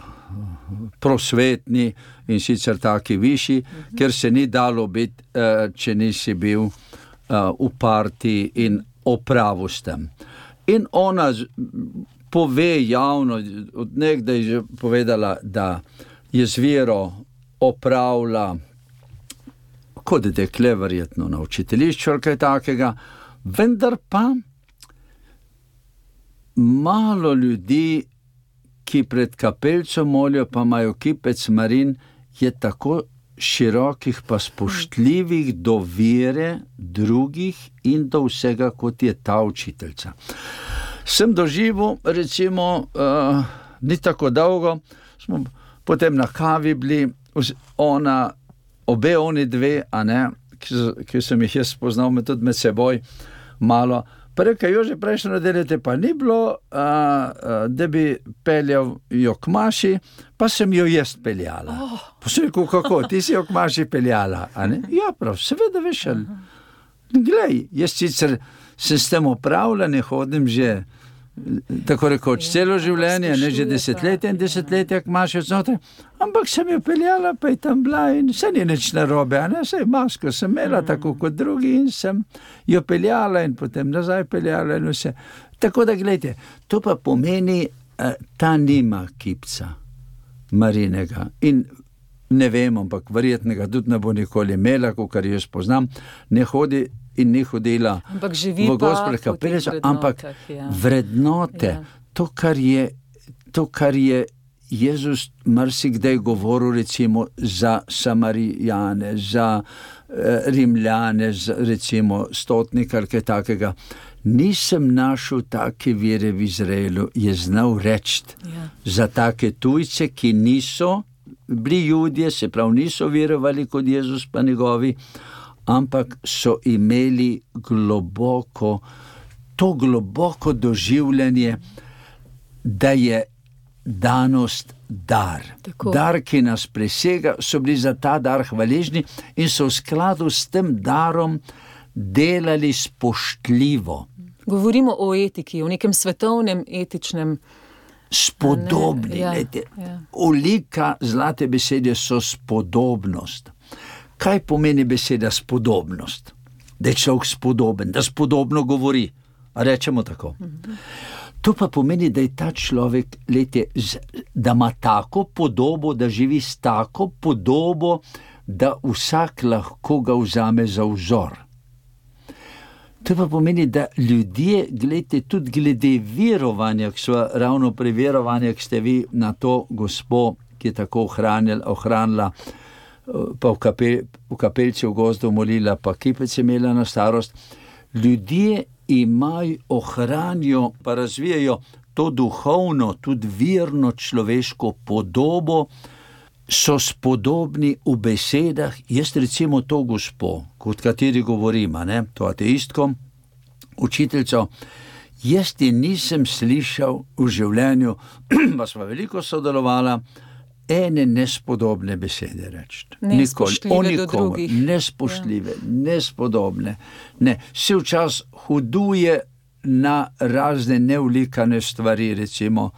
prosvetni in sicer taki višji, uh -huh. ker se ni dalo biti, uh, če nisi bil uh, v partiji in opravu s tem. In ona pove javno, odnegdaj je že povedala, da je z vero opravila, kot dekle, verjetno na učiteljišču ali kaj takega, vendar pa malo ljudi, ki pred kapelco molijo, pa imajo kipec marin, je tako širokih, pa spoštljivih do vere drugih in do vsega, kot je ta učiteljica. Sem doživel, recimo, uh, ni tako dolgo, smo potem na kavi bili, ona, obe oni dve, ne, ki, ki sem jih jaz spoznal, med tudi med seboj, malo. Prekaj jo že prejšnjo nedeljo, te pa ni bilo, a, a, da bi peljal jo k maši, pa sem jo jaz peljala. Oh. Posebej, kako ti si jo k maši peljala. Ja, prav, seveda veš. Glej, jaz sicer sem s tem upravljen, hodim že tako rekoč, celo življenje, ne že desetletja in desetletja, ki imaš znotraj. Ampak sem jo peljala, pa je tam bila in vse ni nič narobe, ne vse masko sem imela, mm. tako kot drugi in sem jo peljala in potem nazaj peljala in vse. Tako da, gledajte, to pa pomeni, eh, ta nima kipca, marinega. In ne vem, ampak verjetnega tudi ne bo nikoli imela, kot kar jaz poznam, ne hodi in ni hodila v gospel kapelico, ampak ja. vrednote, ja. to, kar je, to, kar je Jezus marsikdaj govoril, recimo za Samarijane, za eh, Rimljane, za, recimo stotnik ali kaj takega. Nisem našel take vire v Izraelu, je znal reči ja. za take tujce, ki niso bili ljudje, se pravi, niso verovali kot Jezus, pa njegovi ampak so imeli globoko, to globoko doživljanje, da je danost dar. Tako. Dar, ki nas presega, so bili za ta dar hvaležni in so v skladu s tem darom delali spoštljivo. Govorimo o etiki, o nekem svetovnem etičnem. Spodobni. Ja, ja. Olika zlate besede so spodobnost kaj pomeni beseda spodobnost. Da je človek spodoben, da spodobno govori. Rečemo tako. To pa pomeni, da je ta človek, lete, da ima tako podobo, da živi s tako podobo, da vsak lahko ga vzame za vzor. To pa pomeni, da ljudje, gledite, tudi glede verovanja, ki so ravno pri verovanju, ki ste vi na to, gospod, ki je tako ohranila, ohranila pa v, kapel, v kapelci v gozdu molila, pa kipec imela na starost. Ljudje imajo, ohranijo, pa razvijajo to duhovno, tudi virno človeško podobo, so spodobni v besedah. Jaz recimo to gospo, kot kateri govorim, ne, to ateistko, učiteljico. Jaz ti nisem slišal v življenju, pa smo veliko sodelovali, ene nespodobne besede reči. Nikoli, nikoli, nespoštljive, ja. nespodobne. Ne. Se včasih huduje na razne neulikane stvari, recimo,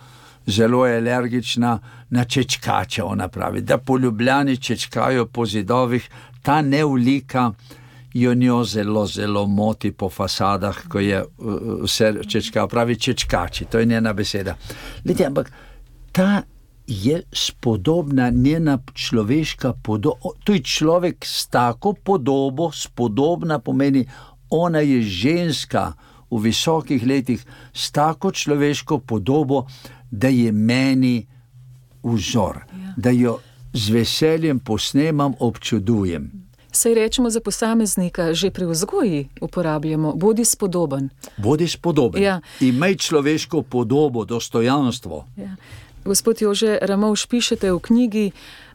zelo je alergična na čečkače. Ona pravi, da poljubljani čečkajo po zidovih, ta neulika. Jo njo zelo, zelo moti po fasadah, ko je vse čečka, pravi čečkači, to je njena beseda. Lede, ampak ta je spodobna njena človeška podoba. To je človek s tako podobo, spodobna pomeni, ona je ženska v visokih letih s tako človeško podobo, da je meni vzor, ja. da jo z veseljem posnemam, občudujem. Sej rečemo za posameznika, že pri vzgoji uporabljamo, bodi spodoben. Bodi spodoben. Ja. Imej človeško podobo, dostojanstvo. Ja. Gospod Jože Ramovš, pišete v knjigi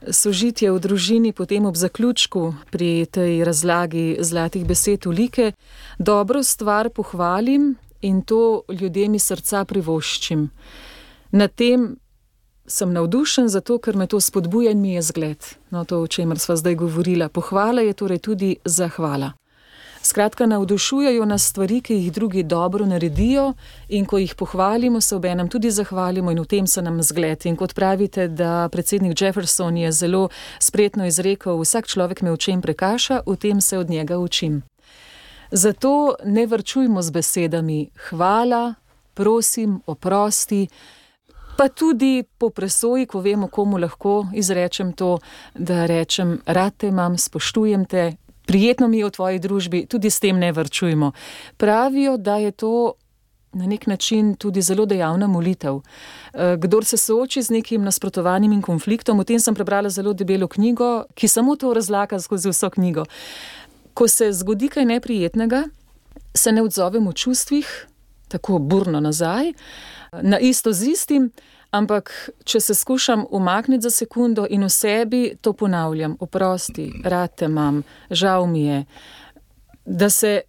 Sožitje v družini, potem ob zaključku pri tej razlagi zlatih besed v like. Dobro stvar pohvalim in to ljudem iz srca privoščim. Na tem sem navdušen, zato ker me to spodbuja in mi je zgled. No, to, o čemer sva zdaj govorila. Pohvala je torej tudi zahvala. Skratka, navdušujejo nas stvari, ki jih drugi dobro naredijo, in ko jih pohvalimo, se ob enem tudi zahvalimo, in v tem se nam zgled. In kot pravite, da predsednik Jefferson je zelo spretno izrekel: Vsak človek me v čem prekaša, v tem se od njega učim. Zato ne vrčujmo z besedami hvala, prosim, oprosti. Pa tudi po presoji, ko vemo, komu lahko izrečem to, da rečem: Rad te imam, spoštujem te, prijetno mi je v tvoji družbi, tudi s tem ne vrčujmo. Pravijo, da je to na nek način tudi zelo dejavna molitev. Eh, kdor se sooči z nekim nasprotovanjem in konfliktom, o tem sem prebrala zelo debelo knjigo, ki samo to razlaga skozi vso knjigo. Ko se zgodi kaj neprijetnega, se ne odzovemo v čustvih, tako burno nazaj, na isto z istim. Ampak, če se skušam umakniti za sekundo in v sebi to ponavljam, oprosti, rad te imam, žal mi je, da se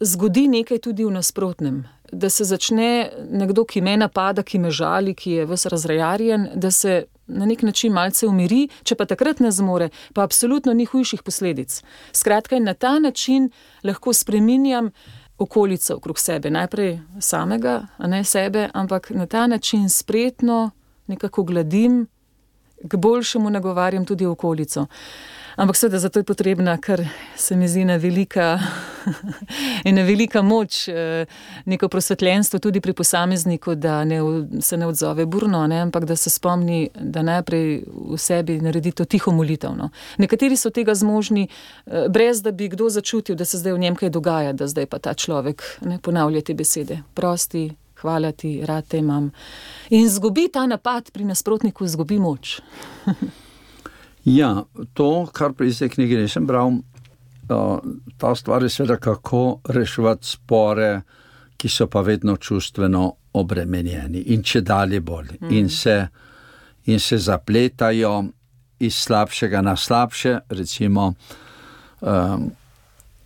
zgodi nekaj tudi v nasprotnem, da se začne nekdo, ki me napada, ki me žali, ki je vse razrejarjen, da se na nek način malce umiri, če pa takrat ne zmore, pa absolutno ni hujših posledic. Skratka, na ta način lahko spreminjam okolico okrog sebe, najprej samega, ne sebe, ampak na ta način spretno nekako gladim, k boljšemu nagovarjam tudi okolico. Ampak seveda zato je potrebna, ker se mi zdi ena velika, ena velika moč, eh, neko prosvetljenstvo tudi pri posamezniku, da ne, se ne odzove burno, ne, ampak da se spomni, da najprej v sebi naredi to tiho molitev. No. Nekateri so tega zmožni, eh, brez da bi kdo začutil, da se zdaj v njem kaj dogaja, da zdaj pa ta človek ne ponavlja te besede. Prosti, hvala ti, rad te imam. In zgubi ta napad pri nasprotniku, zgubi moč. Ja, to, kar pri tej knjigi nisem bral, ta stvar je seveda, kako reševati spore, ki so pa vedno čustveno obremenjeni in če dalje bolj. Mm. In, se, in se zapletajo iz slabšega na slabše. Recimo, um,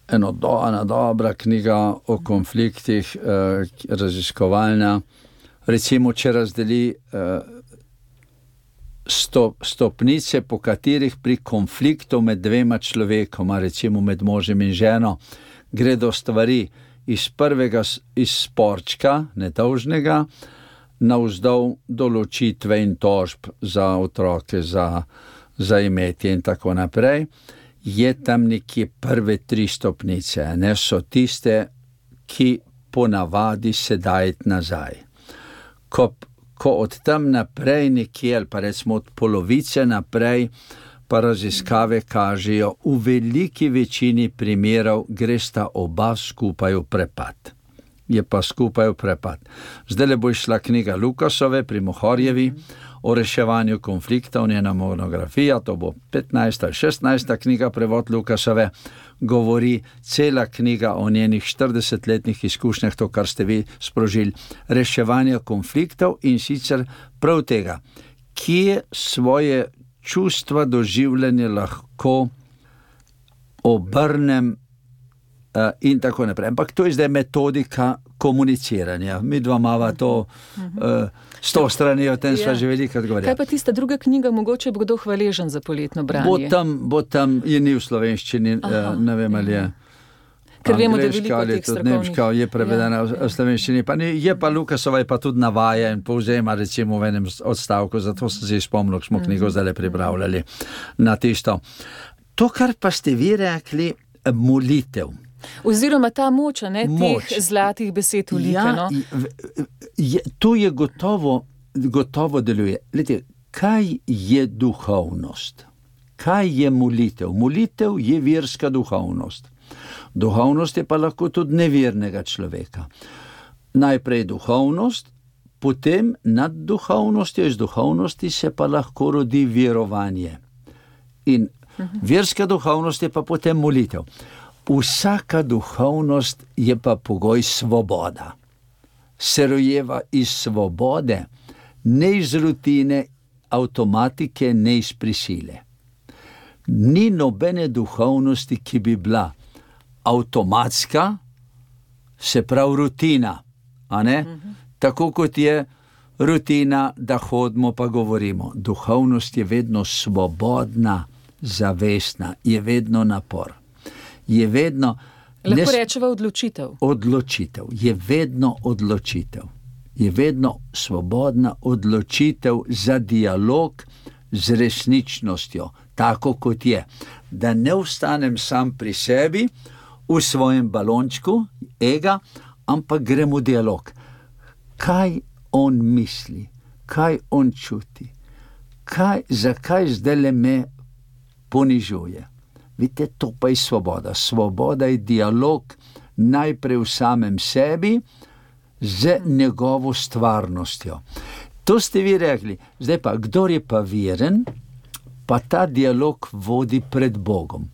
eno do, ena dobra knjiga o konfliktih, uh, raziskovalna. Recimo, če razdeli. Uh, stopnice, po katerih pri konfliktu med dvema človekoma, recimo med možem in ženo, gredo stvari iz prvega izporčka, nedolžnega, navzdol določitve in tožb za otroke, za, za imetje in tako naprej. Je tam nekje prve tri stopnice, ne so tiste, ki ponavadi sedaj nazaj. Ko ko od tam naprej, nekje ali pa recimo od polovice naprej, pa raziskave kažejo, v veliki večini primerov gre sta oba skupaj v prepad. Je pa skupaj v prepad. Zdaj le bo išla knjiga Lukasove pri Mohorjevi, o reševanju konfliktov, njena monografija, to bo 15. ali 16. knjiga prevod Lukasove, govori cela knjiga o njenih 40-letnih izkušnjah, to, kar ste vi sprožili, reševanje konfliktov in sicer prav tega, kje svoje čustva doživljanja lahko obrnem. Uh, in tako naprej. Ampak to je zdaj metodika komuniciranja. Mi dva imamo to uh, sto strani, o tem ja. smo že veliko govorili. Kaj pa tista druga knjiga, mogoče bo kdo hvaležen za poletno branje? Bo tam, bo tam je ni v slovenščini, uh, ne vem ali je. Ker vemo, da je veliko ali tudi nemška, je prevedena ja, v slovenščini. Pa ni, je pa Lukasova, je pa tudi navaja in povzema, recimo v enem odstavku, zato sem se spomnil, smo knjigo zdaj pripravljali na tisto. To, kar pa ste vi rekli, molitev. Oziroma ta moč, ne moč. teh zlatih besed v liku. Ja, no? tu je gotovo, gotovo deluje. Lete, kaj je duhovnost? Kaj je molitev? Molitev je verska duhovnost. Duhovnost je pa lahko tudi nevernega človeka. Najprej duhovnost, potem nad duhovnostjo, iz duhovnosti se pa lahko rodi verovanje. In mhm. verska duhovnost je pa potem molitev. Vsaka duhovnost je pa pogoj svoboda. Se rojeva iz svobode, ne iz rutine, avtomatike, ne iz prisile. Ni nobene duhovnosti, ki bi bila avtomatska, se pravi rutina. Mhm. Tako kot je rutina, da hodimo pa govorimo. Duhovnost je vedno svobodna, zavestna, je vedno napor je vedno. Lahko rečemo odločitev. Odločitev je vedno odločitev. Je vedno svobodna odločitev za dialog z resničnostjo, tako kot je. Da ne ostanem sam pri sebi, v svojem balončku, ega, ampak gremo v dialog. Kaj on misli, kaj on čuti, kaj, zakaj zdaj le me ponižuje. Vidite, to pa je svoboda. Svoboda je dialog najprej v samem sebi z njegovo stvarnostjo. To ste vi rekli, zdaj pa, kdo je pa veren, pa ta dialog vodi pred Bogom,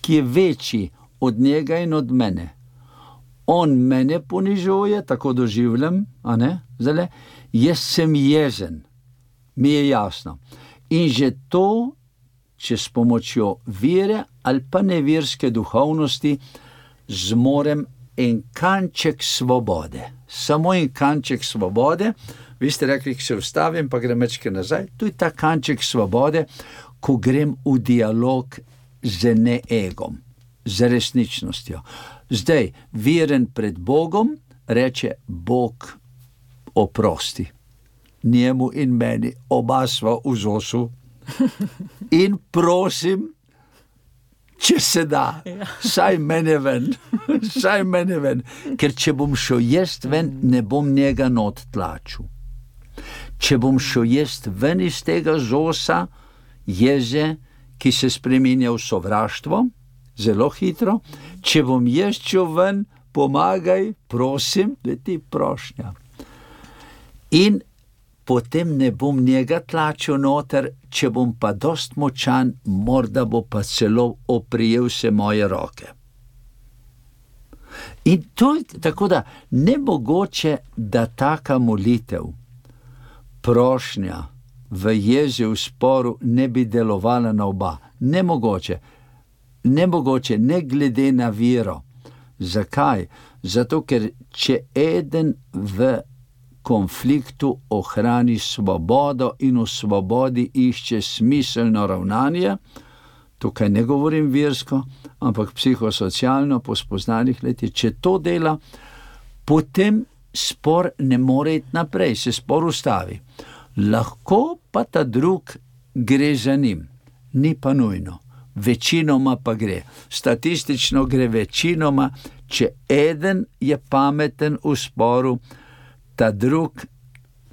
ki je večji od njega in od mene. On mene ponižuje, tako doživljam, a ne, zdaj, jaz sem jezen, mi je jasno. In že to če s pomočjo vere ali pa nevirske duhovnosti zmorem en kanček svobode. Samo en kanček svobode, vi ste rekli, da se ustavim, pa grem večke nazaj. Tu je ta kanček svobode, ko grem v dialog z neegom, z resničnostjo. Zdaj, veren pred Bogom, reče Bog, oprosti. Njemu in meni, oba smo v zosu, in prosim, če se da, ja. saj meni ven, saj meni ven. Ker če bom šel jaz ven, ne bom njega not tlačil. Če bom šel jaz ven iz tega zosa, jeze, ki se spremenja v sovraštvo, zelo hitro, če bom jaz šel ven, pomagaj, prosim, da ti prošnja. In potem ne bom njega tlačil noter, če bom pa dost močan, morda bo pa celo oprijel se moje roke. In to je tako, da ne mogoče, da taka molitev, prošnja v jezi v sporu ne bi delovala na oba. Ne mogoče, ne mogoče, ne glede na vero. Zakaj? Zato, ker če eden v konfliktu ohrani svobodo in v svobodi išče smiselno ravnanje. Tukaj ne govorim versko, ampak psihosocialno, po spoznanih letih. Če to dela, potem spor ne more iti naprej, se spor ustavi. Lahko pa ta drug gre za njim, ni pa nujno. Večinoma pa gre. Statistično gre večinoma, če eden je pameten v sporu, ta drug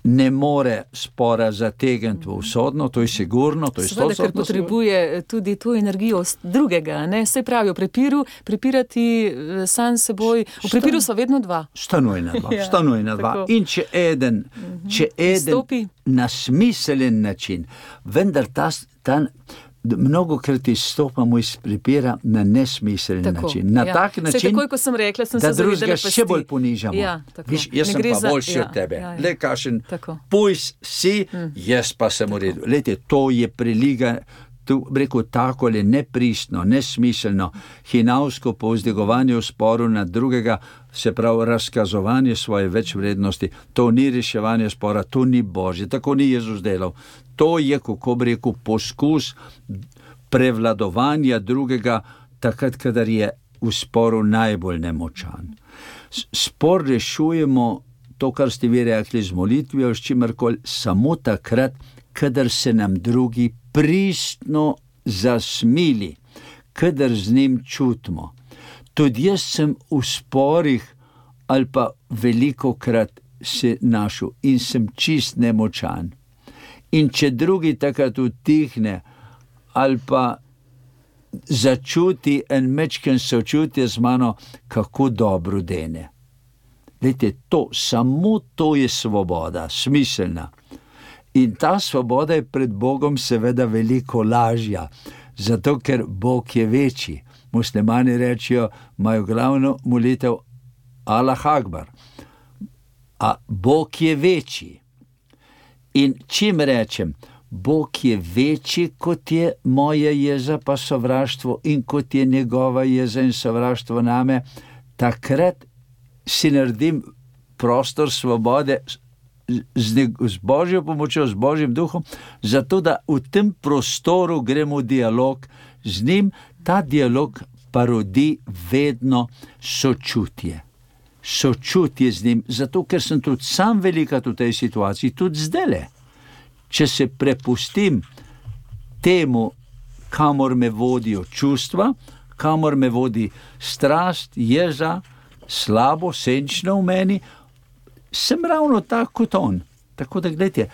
ne more spora zategniti v usodno, to je sigurno, to je Seveda, ker potrebuje tudi to energijo drugega. Ne? Se pravi, v prepiru, prepirati eh, sam seboj, v prepiru so vedno dva. Stanujna dva. Ja, stanujna dva. tako. In če eden, če eden Izstopi. na smiselen način, vendar ta, ta mnogo krat izstopamo iz prepira na nesmiselen Tako, način. Na ja. tak način, takoj, ko sem rekla, sem da se drugega še bolj ponižamo. Ja, tako. Viš, jaz Ne sem pa za- boljši ja, od tebe. ja, ja. Le kašen pujs si, jaz pa sem v redu. Lejte, to je preliga. Tu reko tako ali nepristno, nesmiselno, hinavsko povzdigovanje v sporu na drugega, se pravi razkazovanje svoje večvrednosti, to ni reševanje spora, to ni božje, tako ni Jezus delal. To je, kako bi rekel, poskus prevladovanja drugega, takrat, kadar je v sporu najbolj nemočan. Spor rešujemo, to, kar ste vi rekli, z molitvijo, s čimerkoli, samo takrat, kadar se nam drugi pristno zasmili, kadar z njim čutimo. Tudi jaz sem v sporih, ali pa veliko krat se našel in sem čist nemočan. In če drugi takrat utihne, ali pa začuti en mečken sočutje z mano, kako dobro dene. Lejte, to, samo to je svoboda, smiselna. In ta svoboda je pred Bogom seveda veliko lažja, zato ker Bog je večji. Muslimani rečejo, imajo glavno molitev Allah Akbar. A Bog je večji. In čim rečem, Bog je večji kot je moja jeza, pa sovraštvo, in kot je njegova jeza in sovraštvo name, takrat si naredim prostor svobode z, neg- z božjo pomočjo, z božjim duhom, zato da v tem prostoru gremo v dialog z njim, ta dialog pa rodi vedno sočutje. Sočutje z njim, zato ker sem tudi sam velikat v tej situaciji, tudi zdaj le. Če se prepustim temu, kamor me vodijo čustva, kamor me vodi strast, jeza, slabo, senčno v meni, sem ravno tako kot on. Tako da, gledajte,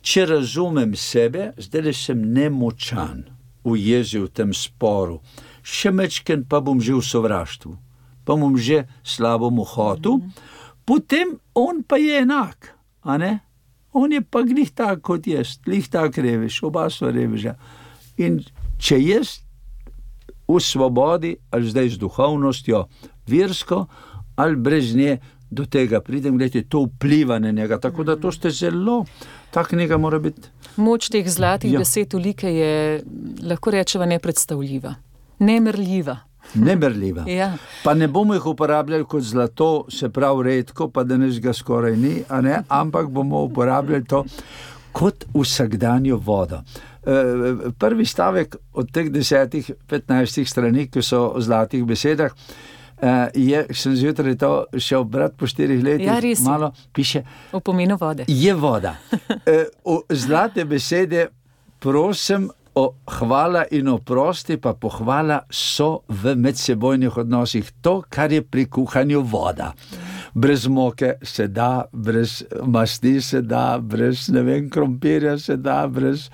če razumem sebe, zdaj le sem nemočan v jezi v tem sporu, še mečken pa bom že v sovraštvu, pa bom že slabo mohotu, potem on pa je enak, a ne? On je pa glih tak kot jaz, glih tak revež, oba so reveža. In če jaz v svobodi, ali zdaj z duhovnostjo, virsko, ali brez nje, do tega pridem, gledajte, to vpliva na njega. Tako da to ste zelo, tak njega mora biti. Moč teh zlatih ja. besed ulike je, lahko rečemo, nepredstavljiva, nemerljiva. Nemerljiva. Ja. Pa ne bomo jih uporabljali kot zlato, se pravi redko, pa danes ga skoraj ni, ampak bomo uporabljali to kot vsakdanjo vodo. Eh, Prvi stavek od teh desetih, petnajstih strani, ki so o zlatih besedah, eh, je, sem zjutraj to šel brati po štirih letih, Ja, res malo piše, V pomenu vode. je voda. E, zlate besede, prosim, o hvala in oprosti, pa pohvala so v medsebojnih odnosih to, kar je pri kuhanju voda. Brez moke se da, brez masti se da, brez ne vem, krompirja se da, brez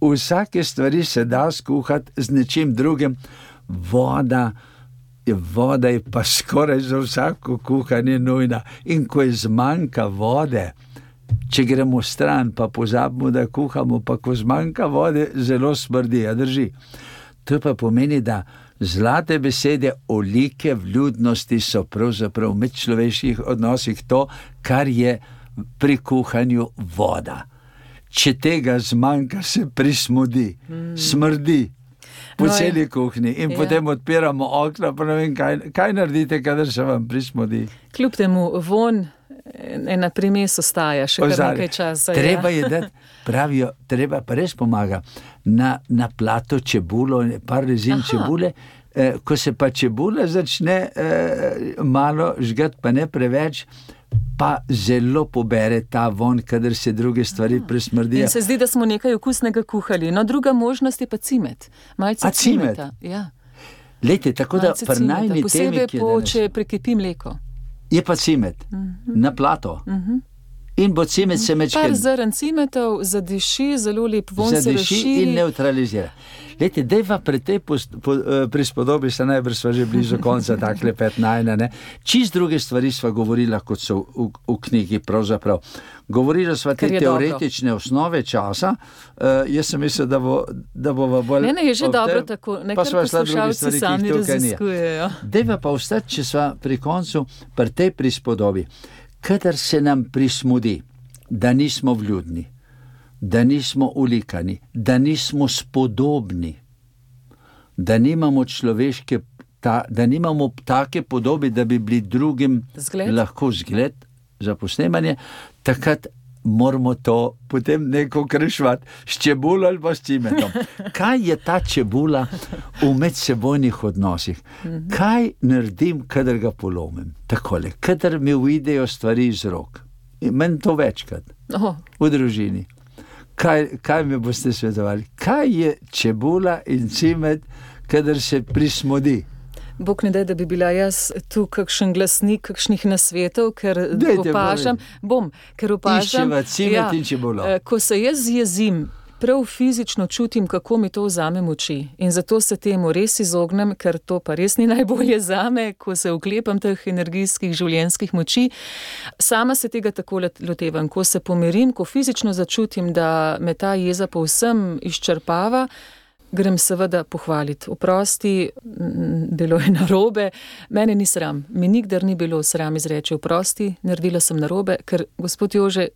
vsake stvari se da skuhati z nečim drugim. Voda voda, je pa skoraj za vsako kuhanje nujna. In ko je zmanjka vode, če gremo stran, pa pozabimo, da kuhamo, pa ko zmanjka vode, zelo smrdi, a drži. To pa pomeni, da zlate besede, olike vljudnosti so pravzaprav v medčloveških odnosih to, kar je pri kuhanju voda. Če tega zmanjka, se prismodi, smrdi. Po No, ja. celi kuhinji in Ja. potem odpiramo okna, pa ne vem, kaj, kaj naredite, kadar se vam prismodi. Kljub temu von ena primes ostaja še nekaj časa. Treba ja. je dati, pravijo, treba pa res pomaga. Na, na plato čebulo, par rezin Aha. čebule. Eh, ko se pa čebula začne eh, malo žgati, pa ne preveč, pa zelo pobere ta von, kadar se druge stvari presmrdijo. In se zdi, da smo nekaj okusnega kuhali. No, druga možnost je pa cimet. Malce A cimet? cimeta. Ja, Lejte, tako da malce pri cimeta. najni temi, Posebej, po, če prekipi mleko. Je pa cimet Mhm. na plato. In bo cimet se mečke. Par zrn cimetov zadiši, zelo lep von se Zadiši razširi. in neutralizira. Lete, dejva pri tej eh, prispodobi, se najbrž sva že blizu konca, tako lepet najna. Čist druge stvari sva govorila, kot so v, v knjigi. Pravzaprav. Govorila sva te Kar je dobro. teoretične osnove časa. Uh, jaz sem mislil, da bo, da bo bolj. Ne, ne, je že ob dobro tem- tako, nekaj šla druge poslušalci stvari, ki jih sami tukaj ni. raziskujejo. Dejva pa ostati, če sva pri koncu, pri tej prispodobi. Kadar se nam prismudi, da nismo vljudni, da nismo ulikani, da nismo spodobni, da nimamo človeške, ta, da nimamo take podobe, da bi bili drugim Zgled. lahko zgled za posnemanje, takrat moramo to potem neko kršvati s čebulo ali pa s cimetom. Kaj je ta čebula v medsebojnih odnosih? Kaj naredim, kadar ga polomim? Takole, kadar mi uidejo stvari iz rok. In Meni to večkrat Oh, v družini. Kaj, kaj mi boste svetovali? Kaj je čebula in cimet, kadar se prismodi? Bog ne da, da bi bila jaz tu kakšen glasnik kakšnih nasvetov, ker Dajte, opažam, bom, ker opažam, čebulo. eh, ko se jaz jezim, prav fizično čutim, kako mi to vzame moči. In zato se temu res izognem, ker to pa res ni najbolje za me, ko se oklepam teh energijskih življenjskih moči. Sama se tega tako lotevam, ko se pomirim, ko fizično začutim, da me ta jeza povsem izčrpava. Grem seveda pohvaliti. Oprosti, bilo je narobe, mene ni sram, mi nikdar ni bilo sram izreči oprosti, naredila sem narobe, ker gospod Jože,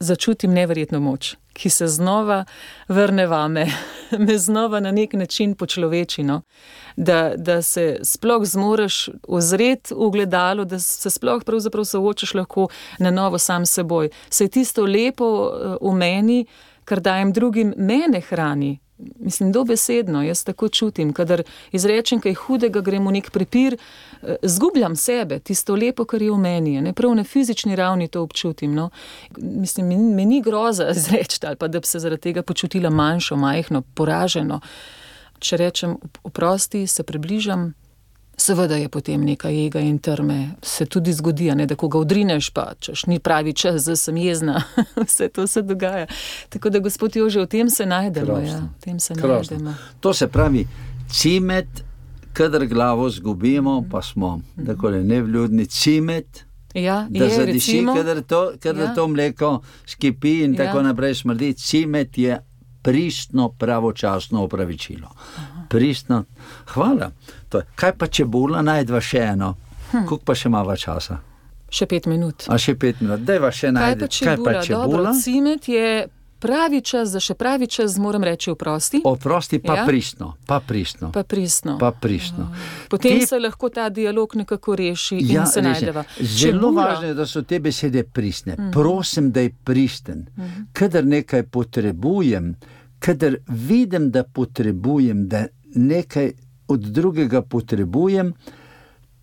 začutim neverjetno moč, ki se znova vrne vame, me znova na nek način počlovečino, da, da se sploh zmoreš ozreti v gledalo, da se sploh pravzaprav soočaš lahko na novo sam s seboj. Se tisto lepo eh, v meni, kar dajem drugim, mene hrani. Mislim, dobesedno, jaz tako čutim, kadar izrečem kaj hudega, gremo v nek prepir, eh, zgubljam sebe, tisto lepo, kar je v meni, ne prav na fizični ravni to občutim. No. Mislim, mi, mi ni groza izreči, ali pa da bi se zaradi tega počutila manjšo, majhno, poraženo. Če rečem, oprosti, se približam. Seveda je potem nekaj jega in trme, se tudi zgodi, ne, da ko ga odrineš, pa češ ni pravi čas, zdaj sem jezna, vse to se dogaja. Tako da, gospod Jože, v tem se najdemo. Ja, Krasno. v tem se Krasno. najdemo. To se pravi, cimet, kadar glavo zgubimo, pa smo tako nevljudni, cimet. Ja, Da je, zadiši, recimo, kadar to, kadar Ja. to mleko skipi in tako Ja. naprej smrdi. Cimet je pristno, pravočasno opravičilo. Pristno. Hvala. To, kaj pa čebula, najdva še eno, hm. koliko pa še imamo časa? še pet minut. A še pet minut, dajva še čebula? Kaj pa čebula? Dobro, cimet je pravi čas, za še pravi čas, moram reči, oprosti, Oprosti, pa Ja. pristno, pa pristno. pa pristno. Pa pristno. Potem Te- se lahko ta dialog nekako reši Ja, in se je. najdeva. Zelo Čebula- važno je, da so te besede pristne. Mm. Prosim, da je pristen. Mm. Kadar nekaj potrebujem, kadar vidim, da potrebujem, da nekaj od drugega potrebujem,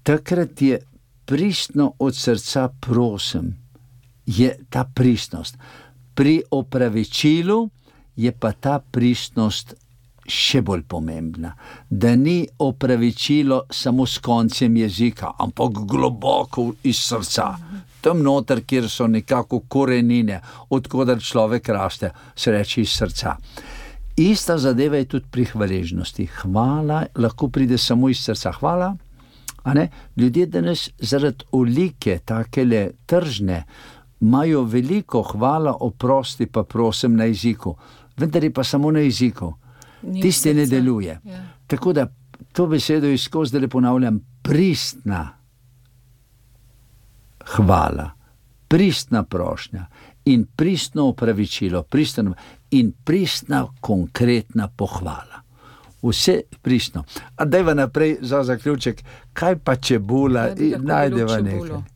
takrat je pristno od srca prosim. Je ta pristnost. Pri opravičilu je pa ta pristnost še bolj pomembna. Da ni opravičilo samo s koncem jezika, ampak globoko iz srca. Tam noter, kjer so nekako korenine, odkudar človek raste, se reče iz srca. Ista zadeva je tudi pri hvaležnosti. Hvala lahko pride samo iz srca. Hvala. Ljudje danes zaradi olike, takele tržne, imajo veliko hvala, oprosti pa prosim na jeziku, vendar je pa samo na jeziku. Ni Tisti ne deluje. Ja. Tako da to besedo izkoz zdaj ponavljam, pristna hvala, pristna prošnja in pristno opravičilo, pristno in pristna konkretna pohvala. Vse pristno. A dajva naprej za zaključek, kaj pa čebula, bi lahko bilo najdeva nekaj.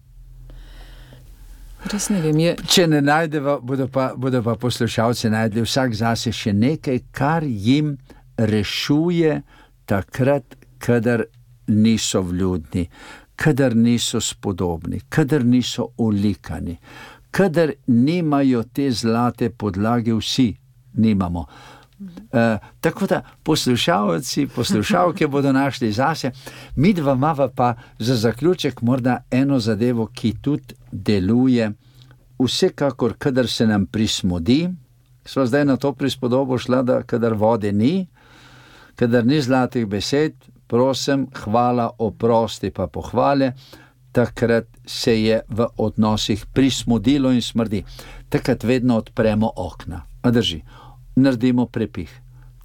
Res ne vem, je, Če ne najdemo, bodo pa, bodo pa poslušalci najdli vsak zase še nekaj, kar jim rešuje takrat, kadar niso vljudni, kadar niso spodobni, kadar niso olikani, kadar nimajo te zlate podlage, vsi nimamo. Uh, tako da poslušalci, poslušalke bodo našli zase, mi dva imamo pa za zaključek morda eno zadevo, ki tudi deluje. Vsekakor, kadar se nam prismodi, smo zdaj na to prispodobo šla, da kadar vode ni, kadar ni zlatih besed, prosim, hvala, oprosti pa pohvale, takrat se je v odnosih prismodilo in smrdi. Takrat vedno odpremo okna, a drži, naredimo prepih.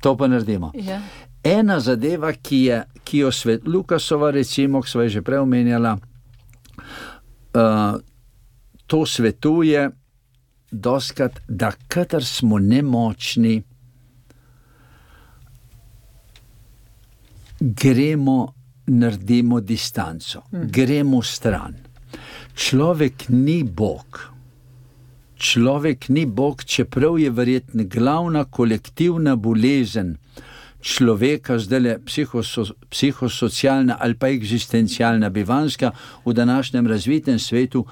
To pa naredimo. Ja. Ena zadeva, ki, je, ki jo svet Lukasova, recimo, ki smo jo že prej omenjala, uh, to svetuje, doskrat, da kadar smo nemočni, gremo, naredimo distanco, hmm. gremo stran. Človek ni Bog. Človek ni Bog, čeprav je verjetno glavna kolektivna bolezen človeka, zdaj le psihoso, psihosocialna ali pa eksistencialna, bivanska v današnjem razvitem svetu,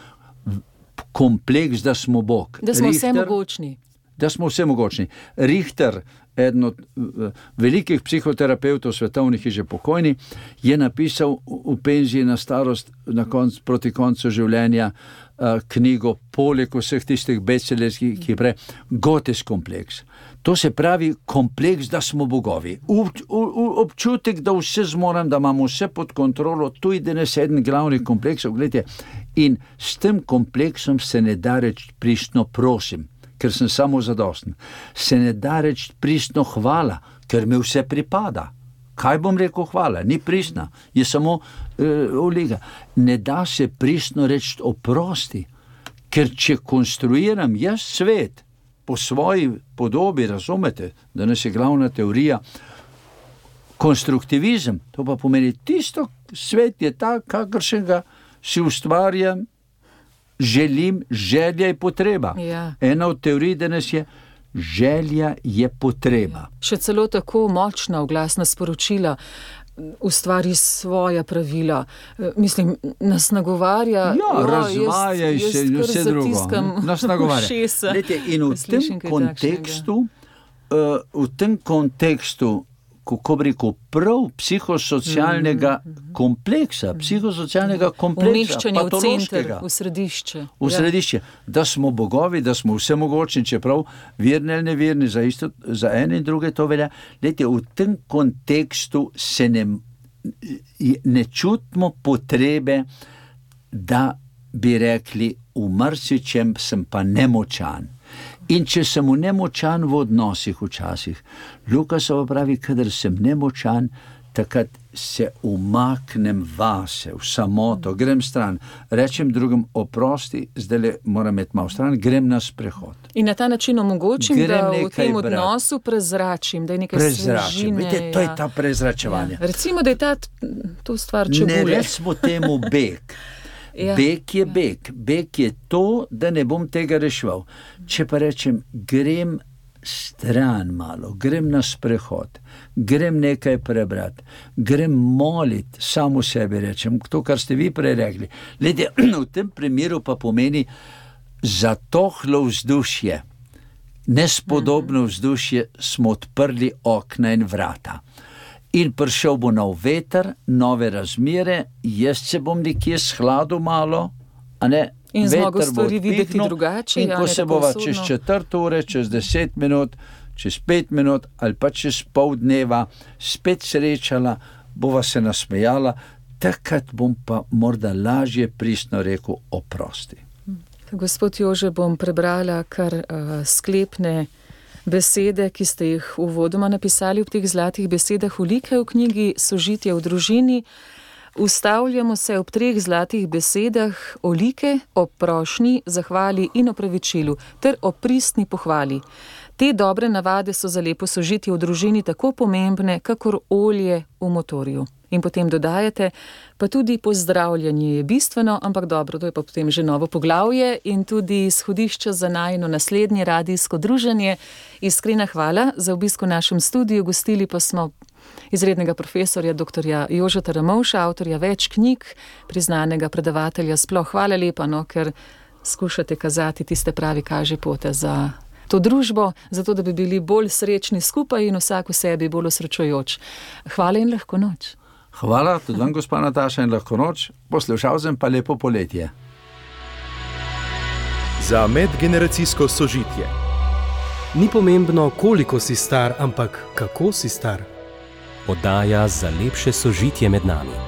kompleks, da smo Bog. Da smo vse mogočni. Da smo vse mogočni. Richter, eden od velikih psihoterapeutov, svetovnih je že pokojni, je napisal v penziji na starost, na konc, proti koncu življenja, uh, knjigo, poleg vseh tistih bestsellerskih, ki je prej, Gotes kompleks. To se pravi kompleks, da smo bogovi. U, u, občutek, da vse zmorem, da imamo vse pod kontrolo, tu je danes eden glavnih kompleksov. Gledajte, in s tem kompleksom se ne da reči pristno prosim, ker sem samo zadosten. Se ne da reči pristno hvala, ker mi vse pripada. Kaj bom rekel, hvala, ni pristna, je samo uh, uliga. Ne da se pristno reči oprosti, ker če konstruiram jaz svet po svoji podobi, razumete, da nas je glavna teorija konstruktivizem, to pa pomeni tisto, svet je tak, kakršen ga si ustvarjam, želim, želja je potreba. Ja. Ena od teorij danes je. Želja je potreba. Ja. Še celo tako močna oglasna sporočila ustvari svoje pravila. Mislim, nas nagovarja, ja, razvajaj se in vse drugo. Nas nagovarja. Lete, in v tem kontekstu, uh, v tem kontekstu, kako bi rekel, prav psihosocialnega mm -hmm. kompleksa, psihosocialnega kompleksa, umeščanja v center, v središče. V središče, ja. da smo bogovi, da smo vse mogočni, čeprav verni ali neverni, za, isto, za ene in druge to velja. Lete, v tem kontekstu se ne, ne čutimo potrebe, da bi rekli, v marsičem sem pa nemočan. In če sem nemočan v odnosih, včasih, Lukasova pravi, kadar sem nemočan, takrat se umaknem vase, v samoto, grem stran, rečem drugim, oprosti, zdaj le moram imeti malo stran, grem na sprehod. In na ta način omogočim, grem da v tem brat. odnosu prezračim, da je nekaj prezračim. Vidite, to ja. je ta prezračevanje. Ja. Recimo, da je ta to stvar čebulje. Ne recimo temu beg. Ja. Beg je beg, beg je to, da ne bom tega reševal. Če pa rečem, grem stran malo, grem na sprehod, grem nekaj prebrati, grem moliti, samo sebi rečem, to, kar ste vi prej rekli. Lede, v tem primeru pa pomeni zatohlo vzdušje, nespodobno mhm. vzdušje, smo odprli okna in vrata in prišel bo nov veter, nove razmere, jaz se bom nekje shladil malo, a ne. In zmogo stvari videti drugače. In ko se bova čez četrt ure, čez deset minut, čez pet minut ali pa čez pol dneva spet srečala, bova se nasmejala, takrat bom pa morda lažje pristno rekel oprosti. Gospod Jože, bom prebrala kar uh, sklepne besede, ki ste jih uvodoma napisali v teh zlatih besedah, ulike v knjigi Sožitje v družini. Ustavljamo se ob treh zlatih besedah olike, o prošnji, zahvali in opravičilu ter o pristni pohvali. Te dobre navade so za lepo sožitje v družini tako pomembne, kakor olje v motorju. In potem dodajate, pa tudi pozdravljanje je bistveno, ampak dobro, to je pa potem že novo poglavje in tudi izhodišče za najno naslednje radijsko druženje. Iskrena hvala za obisko v našem studiu, gostili pa smo izrednega profesorja dr. Jožeta Ramovša, avtorja več knjig, priznanega predavatelja. Sploh hvala lepa, no, ker skušate kazati tiste pravi kaže pote za. To družbo, zato da bi bili bolj srečni skupaj in vsak v sebi bolj osrečujoč. Hvala in lahko noč. Hvala tudi vam, gospod Nataša, in lahko noč, poslušal sem pa lepo poletje. za medgeneracijsko sožitje. Ni pomembno, koliko si star, ampak kako si star. Oddaja za lepše sožitje med nami.